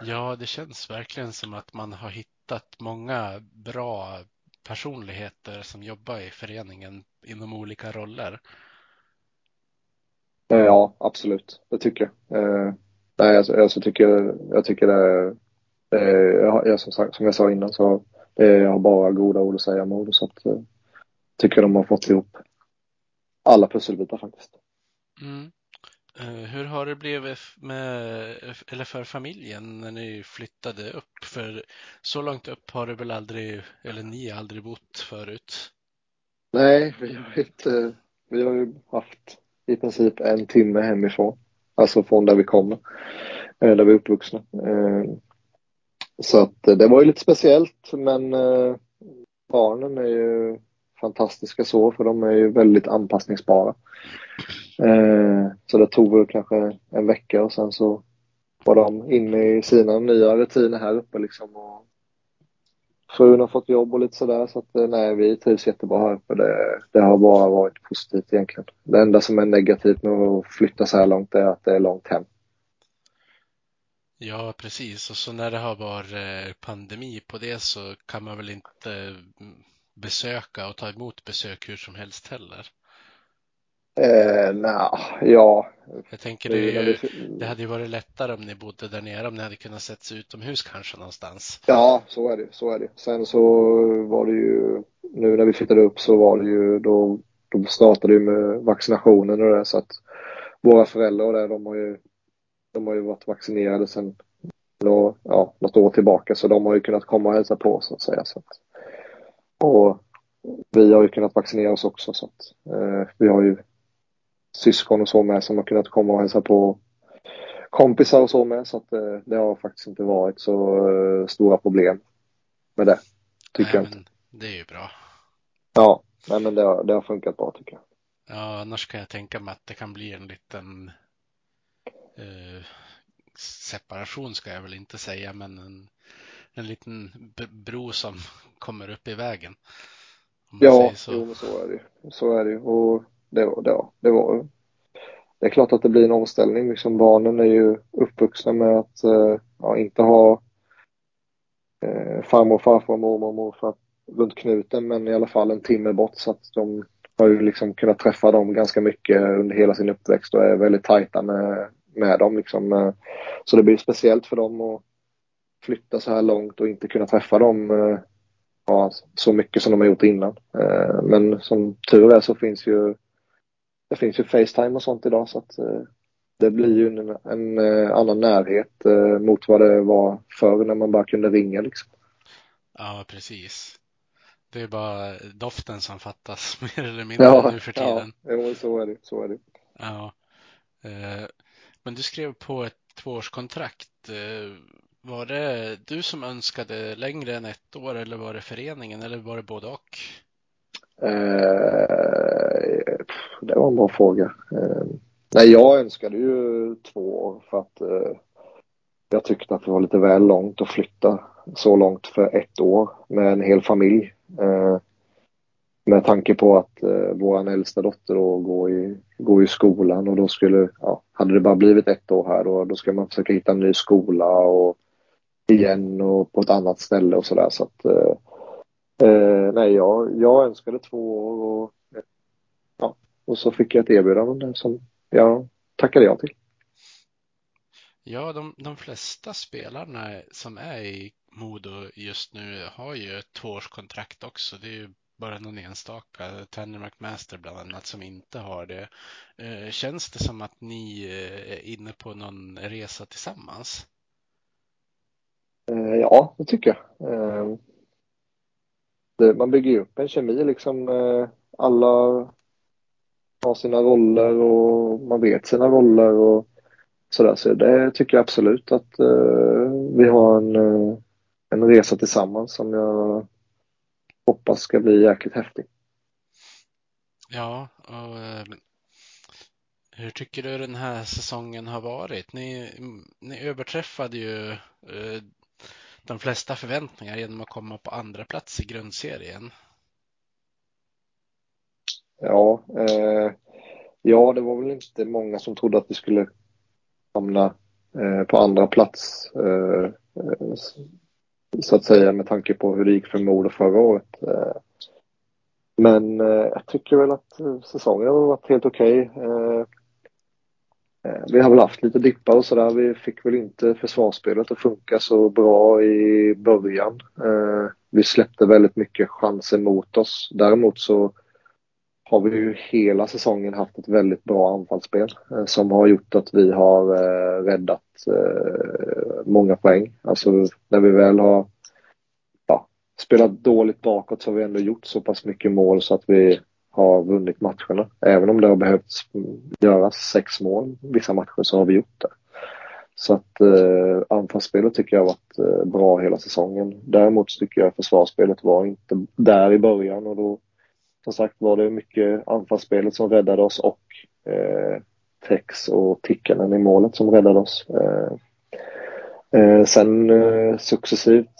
Ja, det känns verkligen som att man har hittat många bra personligheter som jobbar i föreningen inom olika roller. Eh, ja, absolut. Det tycker jag. Eh, nej, alltså, alltså tycker, jag tycker det, det jag, som, sagt, som jag sa innan så det, jag har bara goda ord att säga om Modo så att eh, tycker de har fått ihop alla pusselbitar faktiskt. Mm. Eh, hur har det blivit med, eller för familjen när ni flyttade upp? För så långt upp har du väl aldrig, eller ni aldrig bott förut? Nej, vi har inte, vi har ju haft i princip en timme hemifrån. Alltså från där vi kommer, eh, där vi är uppvuxna. Eh, så att det var ju lite speciellt men barnen är ju fantastiska så för de är ju väldigt anpassningsbara. Eh, så det tog väl kanske en vecka och sen så var de inne i sina nya rutiner här uppe liksom. Och frun har fått jobb och lite sådär så att eh, nej, vi trivs jättebra här uppe. Det, det har bara varit positivt egentligen. Det enda som är negativt med att flytta så här långt är att det är långt hem. Ja, precis. Och så när det har varit eh, pandemi på det så kan man väl inte mm, besöka och ta emot besök hur som helst heller? Eh, nah, ja. Jag tänker det, ju, det hade ju varit lättare om ni bodde där nere, om ni hade kunnat sätta utomhus kanske någonstans. Ja, så är det. Så är det. Sen så var det ju, nu när vi flyttade upp så var det ju, då, då startade ju med vaccinationen och det så att våra föräldrar och det, de har ju, de har ju varit vaccinerade sen nå, ja, något år tillbaka så de har ju kunnat komma och hälsa på så att säga. Så att, och vi har ju kunnat vaccinera oss också så att eh, vi har ju syskon och så med som har kunnat komma och hälsa på kompisar och så med så att eh, det har faktiskt inte varit så eh, stora problem med det. Tycker nej, jag inte. Det är ju bra. Ja, nej, men det har, det har funkat bra tycker jag. Ja, annars kan jag tänka mig att det kan bli en liten eh, separation ska jag väl inte säga, men en, en liten bro som kommer upp i vägen. Ja, så. Jo, så är det Så är det Och det, det, det var det är klart att det blir en omställning. Liksom barnen är ju uppvuxna med att eh, ja, inte ha eh, farmor, farfar, mormor och morfar runt knuten men i alla fall en timme bort så att de har ju liksom kunnat träffa dem ganska mycket under hela sin uppväxt och är väldigt tajta med, med dem. Liksom. Eh. Så det blir speciellt för dem att flytta så här långt och inte kunna träffa dem eh, ja, så mycket som de har gjort innan. Men som tur är så finns ju det finns ju Facetime och sånt idag så att eh, det blir ju en, en eh, annan närhet eh, mot vad det var förr när man bara kunde ringa liksom. Ja, precis. Det är bara doften som fattas mer eller mindre ja, nu för tiden. Ja, jo, så är det. Så är det. Ja. Men du skrev på ett tvåårskontrakt. Var det du som önskade längre än ett år eller var det föreningen eller var det både och? Eh, det var en bra fråga. Eh, nej, jag önskade ju två år för att eh, jag tyckte att det var lite väl långt att flytta så långt för ett år med en hel familj. Eh, med tanke på att eh, vår äldsta dotter då går i, går i skolan och då skulle, ja, hade det bara blivit ett år här då, då ska man försöka hitta en ny skola och igen och på ett annat ställe och sådär så att eh, eh, nej, jag, jag önskade två år och, ja, och så fick jag ett erbjudande som jag tackade ja till. Ja, de, de flesta spelarna som är i Modo just nu har ju ett tvåårskontrakt också. Det är ju bara någon enstaka, Tanner McMaster bland annat, som inte har det. Eh, känns det som att ni eh, är inne på någon resa tillsammans? Eh, ja, det tycker jag. Eh, Eh, man bygger ju upp en kemi liksom. Eh, alla har sina roller och man vet sina roller och sådär. Så det tycker jag absolut att eh, vi har en, en resa tillsammans som jag hoppas ska bli jäkligt häftig. Ja, och Hur tycker du den här säsongen har varit? Ni, ni överträffade ju de flesta förväntningar genom att komma på andra plats i grundserien. Ja, eh, ja, det var väl inte många som trodde att vi skulle hamna eh, på andra plats. Eh, så att säga med tanke på hur det gick för Modo förra året. Eh, men eh, jag tycker väl att eh, säsongen har varit helt okej. Okay. Eh, vi har väl haft lite dippar och sådär. Vi fick väl inte försvarsspelet att funka så bra i början. Eh, vi släppte väldigt mycket chanser mot oss. Däremot så har vi ju hela säsongen haft ett väldigt bra anfallsspel eh, som har gjort att vi har räddat många poäng. Alltså när vi väl har ja, spelat dåligt bakåt så har vi ändå gjort så pass mycket mål så att vi har vunnit matcherna. Även om det har behövt göras sex mål vissa matcher så har vi gjort det. Så att eh, anfallsspelet tycker jag har varit eh, bra hela säsongen. Däremot tycker jag försvarsspelet var inte där i början och då som sagt var det mycket anfallsspelet som räddade oss och eh, Tex och Tikkanen i målet som räddade oss. Eh, eh, sen eh, successivt,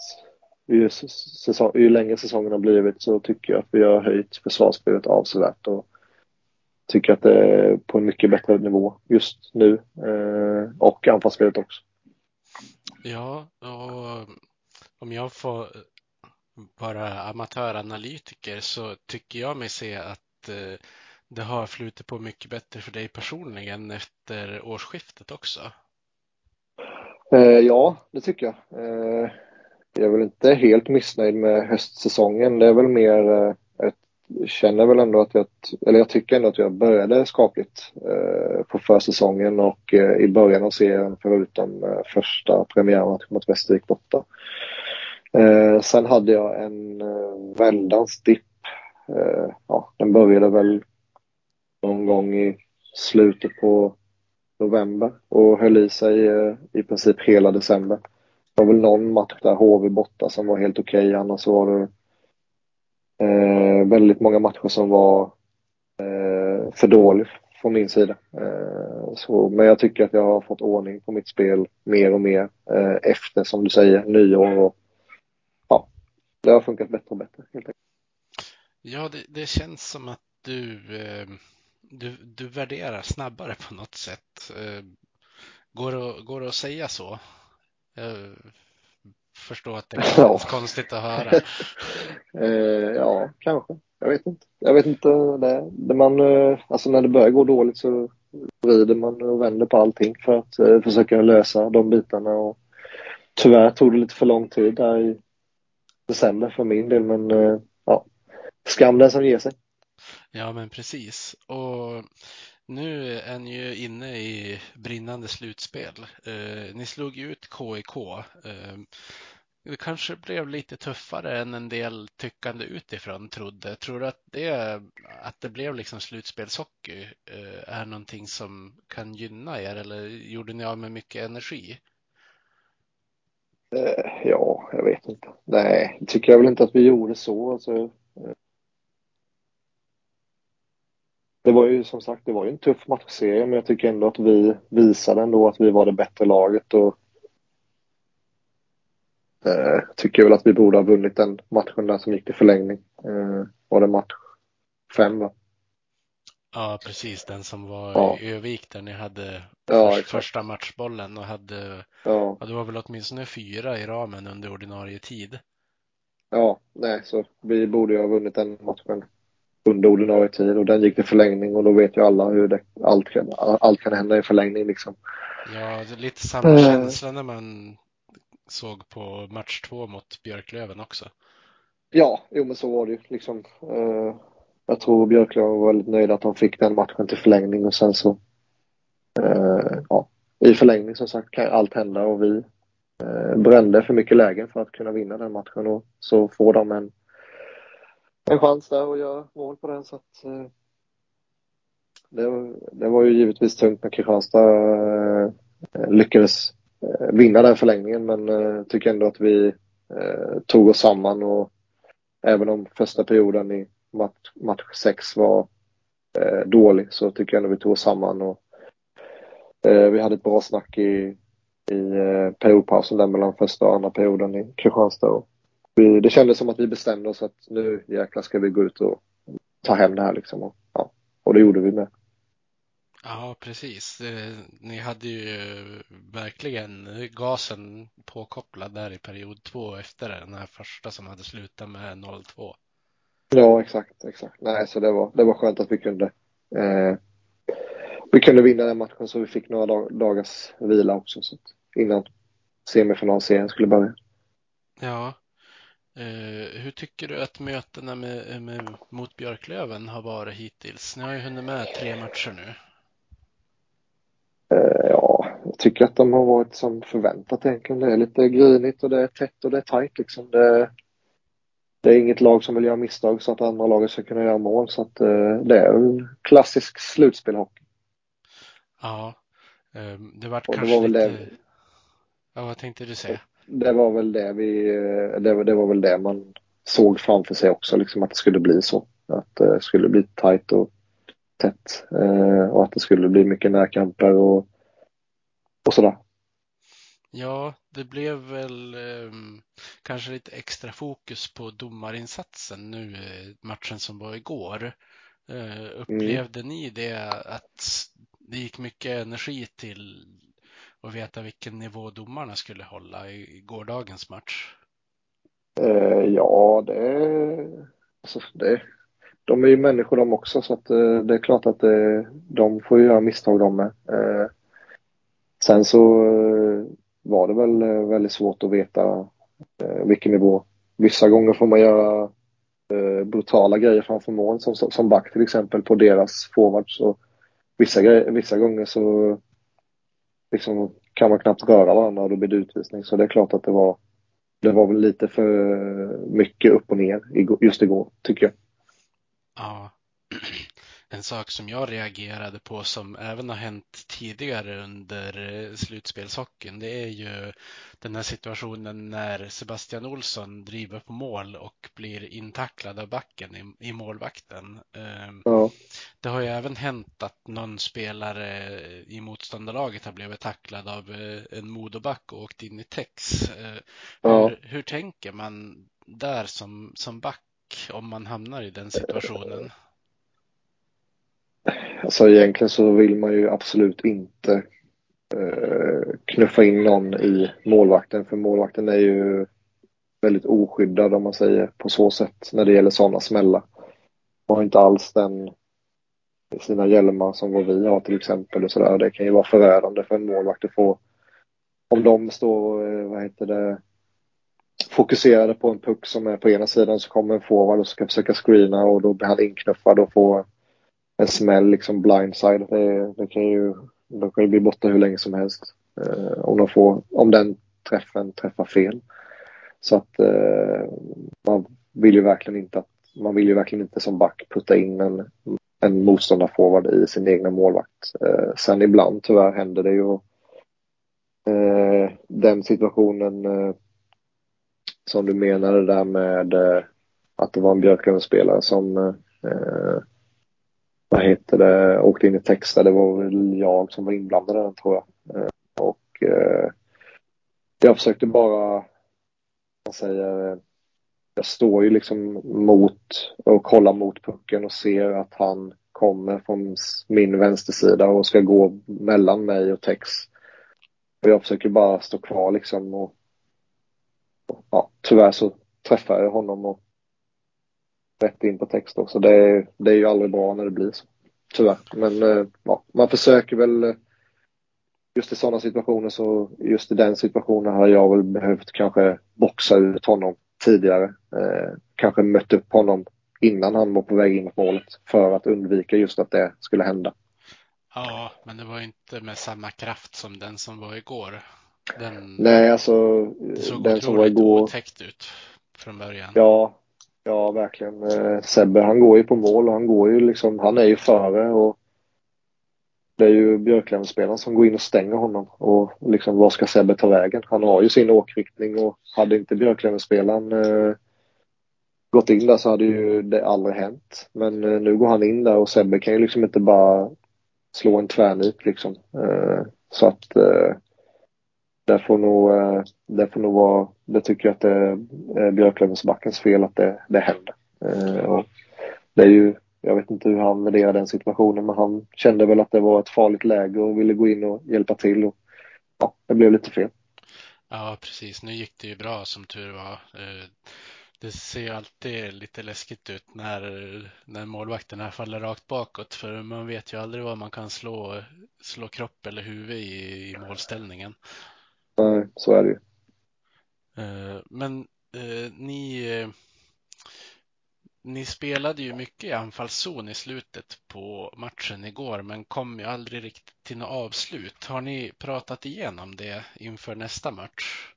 ju, säsong, ju längre säsongen har blivit så tycker jag att vi har höjt försvarsspelet avsevärt och tycker att det är på en mycket bättre nivå just nu eh, och anfallsspelet också. Ja, och om jag får vara amatöranalytiker så tycker jag mig se att eh, det har flutit på mycket bättre för dig personligen efter årsskiftet också. Eh, ja, det tycker jag. Eh, jag är väl inte helt missnöjd med höstsäsongen. Det är väl mer, eh, jag känner väl ändå att jag, eller jag tycker ändå att jag började skapligt eh, på försäsongen och eh, i början av serien förutom eh, första premiärmatchen mot Västervik borta. Eh, sen hade jag en eh, väldans dipp. Eh, ja, den började väl någon gång i slutet på november och höll i sig eh, i princip hela december. Det var väl någon match där HV borta som var helt okej, okay. annars var det eh, väldigt många matcher som var eh, för dålig från min sida. Eh, så, men jag tycker att jag har fått ordning på mitt spel mer och mer eh, efter, som du säger, nyår och ja, det har funkat bättre och bättre helt enkelt. Ja, det, det känns som att du, eh, du, du värderar snabbare på något sätt. Eh, går, det, går det att säga så? Jag förstår att det är ja. konstigt att höra. eh, ja, kanske. Jag vet inte. Jag vet inte. Det, det man, eh, alltså när det börjar gå dåligt så vrider man och vänder på allting för att eh, försöka lösa de bitarna. Och tyvärr tog det lite för lång tid där i december för min del. Men eh, ja, skam den som ger sig. Ja, men precis. Och nu är ni ju inne i brinnande slutspel. Eh, ni slog ut KIK. Eh, det kanske blev lite tuffare än en del tyckande utifrån trodde. Tror du att det, att det blev liksom slutspelshockey eh, är någonting som kan gynna er eller gjorde ni av med mycket energi? Eh, ja, jag vet inte. Nej, det tycker jag väl inte att vi gjorde så. Alltså, eh det var ju som sagt, det var ju en tuff matchserie, men jag tycker ändå att vi visade ändå att vi var det bättre laget och eh, tycker väl att vi borde ha vunnit den matchen där som gick till förlängning. Eh, var det match fem va? Ja, precis. Den som var ja. i Övik där ni hade ja, först, första matchbollen och hade, ja. ja, det var väl åtminstone fyra i ramen under ordinarie tid. Ja, nej, så vi borde ju ha vunnit den matchen under ordinarie tid och den gick till förlängning och då vet ju alla hur det, allt, kan, allt kan hända i förlängning liksom. Ja, det är lite samma mm. känsla när man såg på match två mot Björklöven också. Ja, jo men så var det ju liksom. Eh, jag tror Björklöven var väldigt nöjda att de fick den matchen till förlängning och sen så eh, ja, i förlängning som sagt kan allt hända och vi eh, brände för mycket lägen för att kunna vinna den matchen och så får de en, en chans där att göra mål på den så att eh, det, det, var ju givetvis tungt när Kristianstad eh, lyckades eh, vinna den förlängningen men eh, tycker ändå att vi tog oss samman och även om första perioden i match, match 6 var eh, dålig så tycker jag ändå vi tog oss samman och Eh, vi hade ett bra snack i, i eh, periodpausen där mellan första och andra perioden i Kristianstad. Och vi, det kändes som att vi bestämde oss att nu jäklar ska vi gå ut och ta hem det här liksom. Och, ja, och det gjorde vi med. Ja, precis. Ni hade ju verkligen gasen påkopplad där i period två efter den här första som hade slutat med 0-2. Ja, exakt, exakt. Nej, så det var, det var skönt att vi kunde eh, vi kunde vinna den matchen så vi fick några dag, dagars vila också så innan semifinalserien skulle börja. Ja. Eh, hur tycker du att mötena med, med, mot Björklöven har varit hittills? Ni har ju hunnit med tre matcher nu. Eh, ja, jag tycker att de har varit som förväntat egentligen. Det är lite grinigt och det är tätt och det är tajt liksom. Det, det är inget lag som vill göra misstag så att andra laget ska kunna göra mål. Så att eh, det är en klassisk slutspelhockey. Ja, det vart Och det kanske var lite... det- Ja, vad tänkte du säga? Det var väl det vi, det, var- det var väl det man såg framför sig också, liksom att det skulle bli så. Att det skulle bli tajt och tätt eh, och att det skulle bli mycket närkamper och, och sådär. Ja, det blev väl eh, kanske lite extra fokus på domarinsatsen nu, eh, matchen som var igår. Eh, upplevde ni det att det gick mycket energi till och veta vilken nivå domarna skulle hålla i, gårdagens match? Eh, ja, det, alltså det, de är ju människor de också så att eh, det är klart att det, de får ju göra misstag de med. Eh, sen så eh, var det väl eh, väldigt svårt att veta eh, vilken nivå. Vissa gånger får man göra eh, brutala grejer framför mål som, som back till exempel på deras forwards. Vissa, grejer, vissa gånger så liksom, kan man knappt röra varandra och då blir det utvisning. Så det är klart att det var det var väl lite för mycket upp och ner just igår, tycker jag. Ja, en sak som jag reagerade på som även har hänt tidigare under eh, slutspelshockeyn, det är ju den här situationen när Sebastian Olsson driver på mål och blir intacklad av backen i, i målvakten. Ehm, Ja, Det har ju även hänt att någon spelare i motståndarlaget har blivit tacklad av eh, en Modoback och åkt in i tex. Eh, Ja. Hur, hur tänker man där som, som back om man hamnar i den situationen? Alltså egentligen så vill man ju absolut inte eh, knuffa in någon i målvakten, för målvakten är ju väldigt oskyddad om man säger på så sätt när det gäller sådana smällar. Man har inte alls den sina hjälmar som vad vi har till exempel och sådär. Det kan ju vara förödande för en målvakt att få om de står, eh, vad heter det, fokuserade på en puck som är på ena sidan så kommer en forward och ska försöka screena och då blir han inknuffad och får en smäll liksom blindside. Det, det kan ju, de kan ju bli borta hur länge som helst. Eh, om, de får, om den träffen träffar fel. Så att eh, man vill ju verkligen inte att man vill ju verkligen inte som back putta in en, en motståndarforward i sin egna målvakt. Eh, sen ibland tyvärr händer det ju eh, den situationen eh, som du menade där med eh, att det var en Björklöven-spelare som eh, vad heter det, åkte in i texter. Det var väl jag som var inblandad i den tror jag. Eh, och eh, jag försökte bara, man säger jag står ju liksom mot och kollar mot pucken och ser att han kommer från min vänstersida och ska gå mellan mig och Tex. Och jag försöker bara stå kvar liksom och, och ja, tyvärr så träffar jag honom och rätt in på text också. Det är, det är ju aldrig bra när det blir så. Tyvärr. Men eh, ja, man försöker väl eh, just i sådana situationer så just i den situationen har jag väl behövt kanske boxa ut honom tidigare. Eh, kanske mött upp honom innan han var på väg in mot målet för att undvika just att det skulle hända. Ja, men det var ju inte med samma kraft som den som var igår. Den, Nej, alltså den som var igår. otäckt ut från början. Ja, ja verkligen. Eh, Sebbe han går ju på mål och han går ju liksom, han är ju före och det är ju Björklöven-spelaren som går in och stänger honom och liksom var ska Sebbe ta vägen? Han har ju sin åkriktning och hade inte Björklöven-spelaren eh, gått in där så hade ju det aldrig hänt. Men eh, nu går han in där och Sebbe kan ju liksom inte bara slå en tvärnit liksom. Eh, så att eh, det får nog, eh, det får nog vara, det tycker jag att det är eh, Björklövensbackens fel att det, det händer. Eh, och det är ju, jag vet inte hur han värderar den situationen men han kände väl att det var ett farligt läge och ville gå in och hjälpa till och ja, det blev lite fel. Ja, precis. Nu gick det ju bra som tur var. Det ser ju alltid lite läskigt ut när, när målvakterna faller rakt bakåt för man vet ju aldrig vad man kan slå, slå kropp eller huvud i, i målställningen. Nej, så är det ju. Eh, men eh, ni, ni spelade ju mycket i anfallszon i slutet på matchen igår men kom ju aldrig riktigt till något avslut. Har ni pratat igenom det inför nästa match?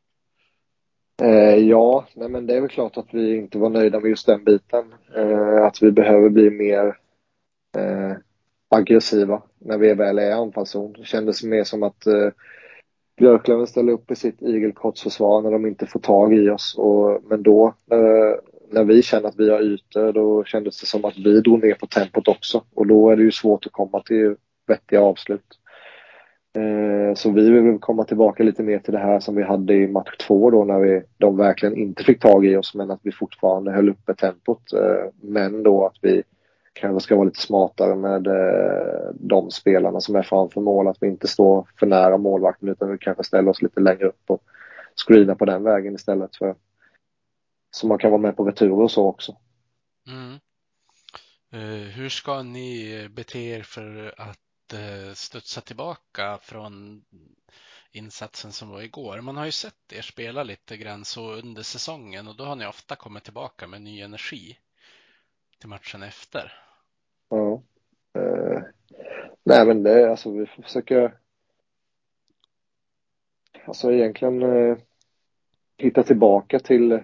Eh, ja, nej men det är väl klart att vi inte var nöjda med just den biten. Eh, att vi behöver bli mer eh, aggressiva när vi väl är i anfallszon. Det kändes mer som att eh, Björklöven ställer upp i sitt igelkottsförsvar när de inte får tag i oss. Och, men då, eh, när vi känner att vi har ytor, då kändes det som att vi drog ner på tempot också. Och då är det ju svårt att komma till vettiga avslut. Eh, så vi vill komma tillbaka lite mer till det här som vi hade i match två då när vi, de verkligen inte fick tag i oss men att vi fortfarande höll uppe tempot. Eh, men då att vi kanske ska vara lite smartare med eh, de spelarna som är framför mål. Att vi inte står för nära målvakten utan vi kanske ställer oss lite längre upp och screenar på den vägen istället för så man kan vara med på returer och så också. Mm. Eh, hur ska ni bete er för att eh, studsa tillbaka från insatsen som var igår. Man har ju sett er spela lite grann så under säsongen och då har ni ofta kommit tillbaka med ny energi till matchen efter. Ja. Uh, nej men det, alltså vi får försöka alltså egentligen uh, hitta tillbaka till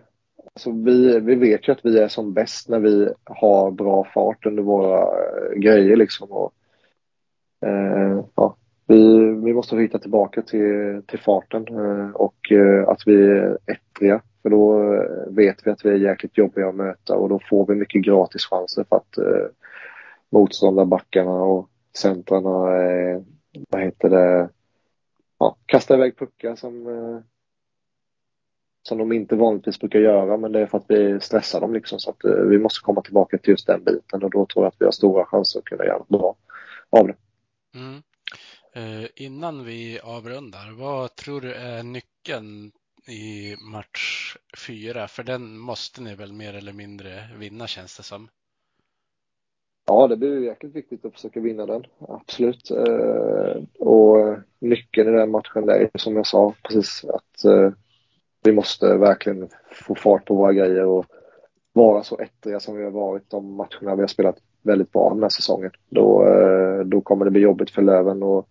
Alltså vi, vi vet ju att vi är som bäst när vi har bra fart under våra eh, grejer liksom. Och eh, ja, vi, vi måste hitta tillbaka till, till farten eh, och eh, att vi är ettriga. För då vet vi att vi är jäkligt jobbiga att möta och då får vi mycket gratis chanser för att eh, motståndarbackarna och centrarna, eh, vad heter det, ja, kastar iväg puckar som, eh, som de inte vanligtvis brukar göra men det är för att vi stressar dem liksom så att eh, vi måste komma tillbaka till just den biten och då tror jag att vi har stora chanser att kunna göra något bra av det. Mm. Eh, innan vi avrundar, vad tror du är nyckeln i match fyra? För den måste ni väl mer eller mindre vinna känns det som. Ja, det blir jäkligt viktigt att försöka vinna den, absolut. Eh, och nyckeln i den matchen är som jag sa precis att eh, vi måste verkligen få fart på våra grejer och vara så ettriga som vi har varit de matcherna vi har spelat väldigt bra den här säsongen. Då, eh, då kommer det bli jobbigt för Löven och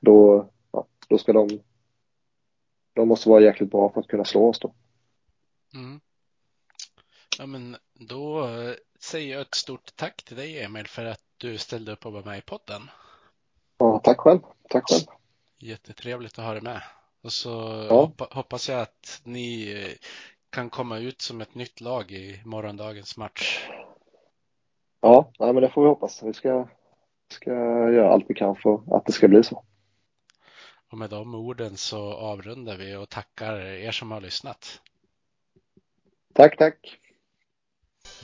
då, ja, då ska de de måste vara jäkligt bra för att kunna slå oss då. Mm. Ja, men då säger jag ett stort tack till dig Emil för att du ställde upp och var med i podden. Ja, tack själv. Tack själv. Jättetrevligt att ha dig med. Och så ja. hoppas jag att ni eh, kan komma ut som ett nytt lag i morgondagens match. Ja, nej, men det får vi hoppas. Vi ska, ska göra allt vi kan för att det ska bli så. Och med de orden så avrundar vi och tackar er som har lyssnat. Tack, tack.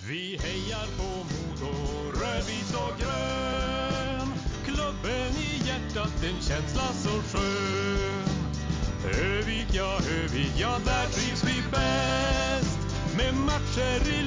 Vi hejar på Modo, rödvit och grön. Klubben i hjärtat, en känsla så skön. Övik, ja, Övik, ja, där trivs vi bäst. Med matcher i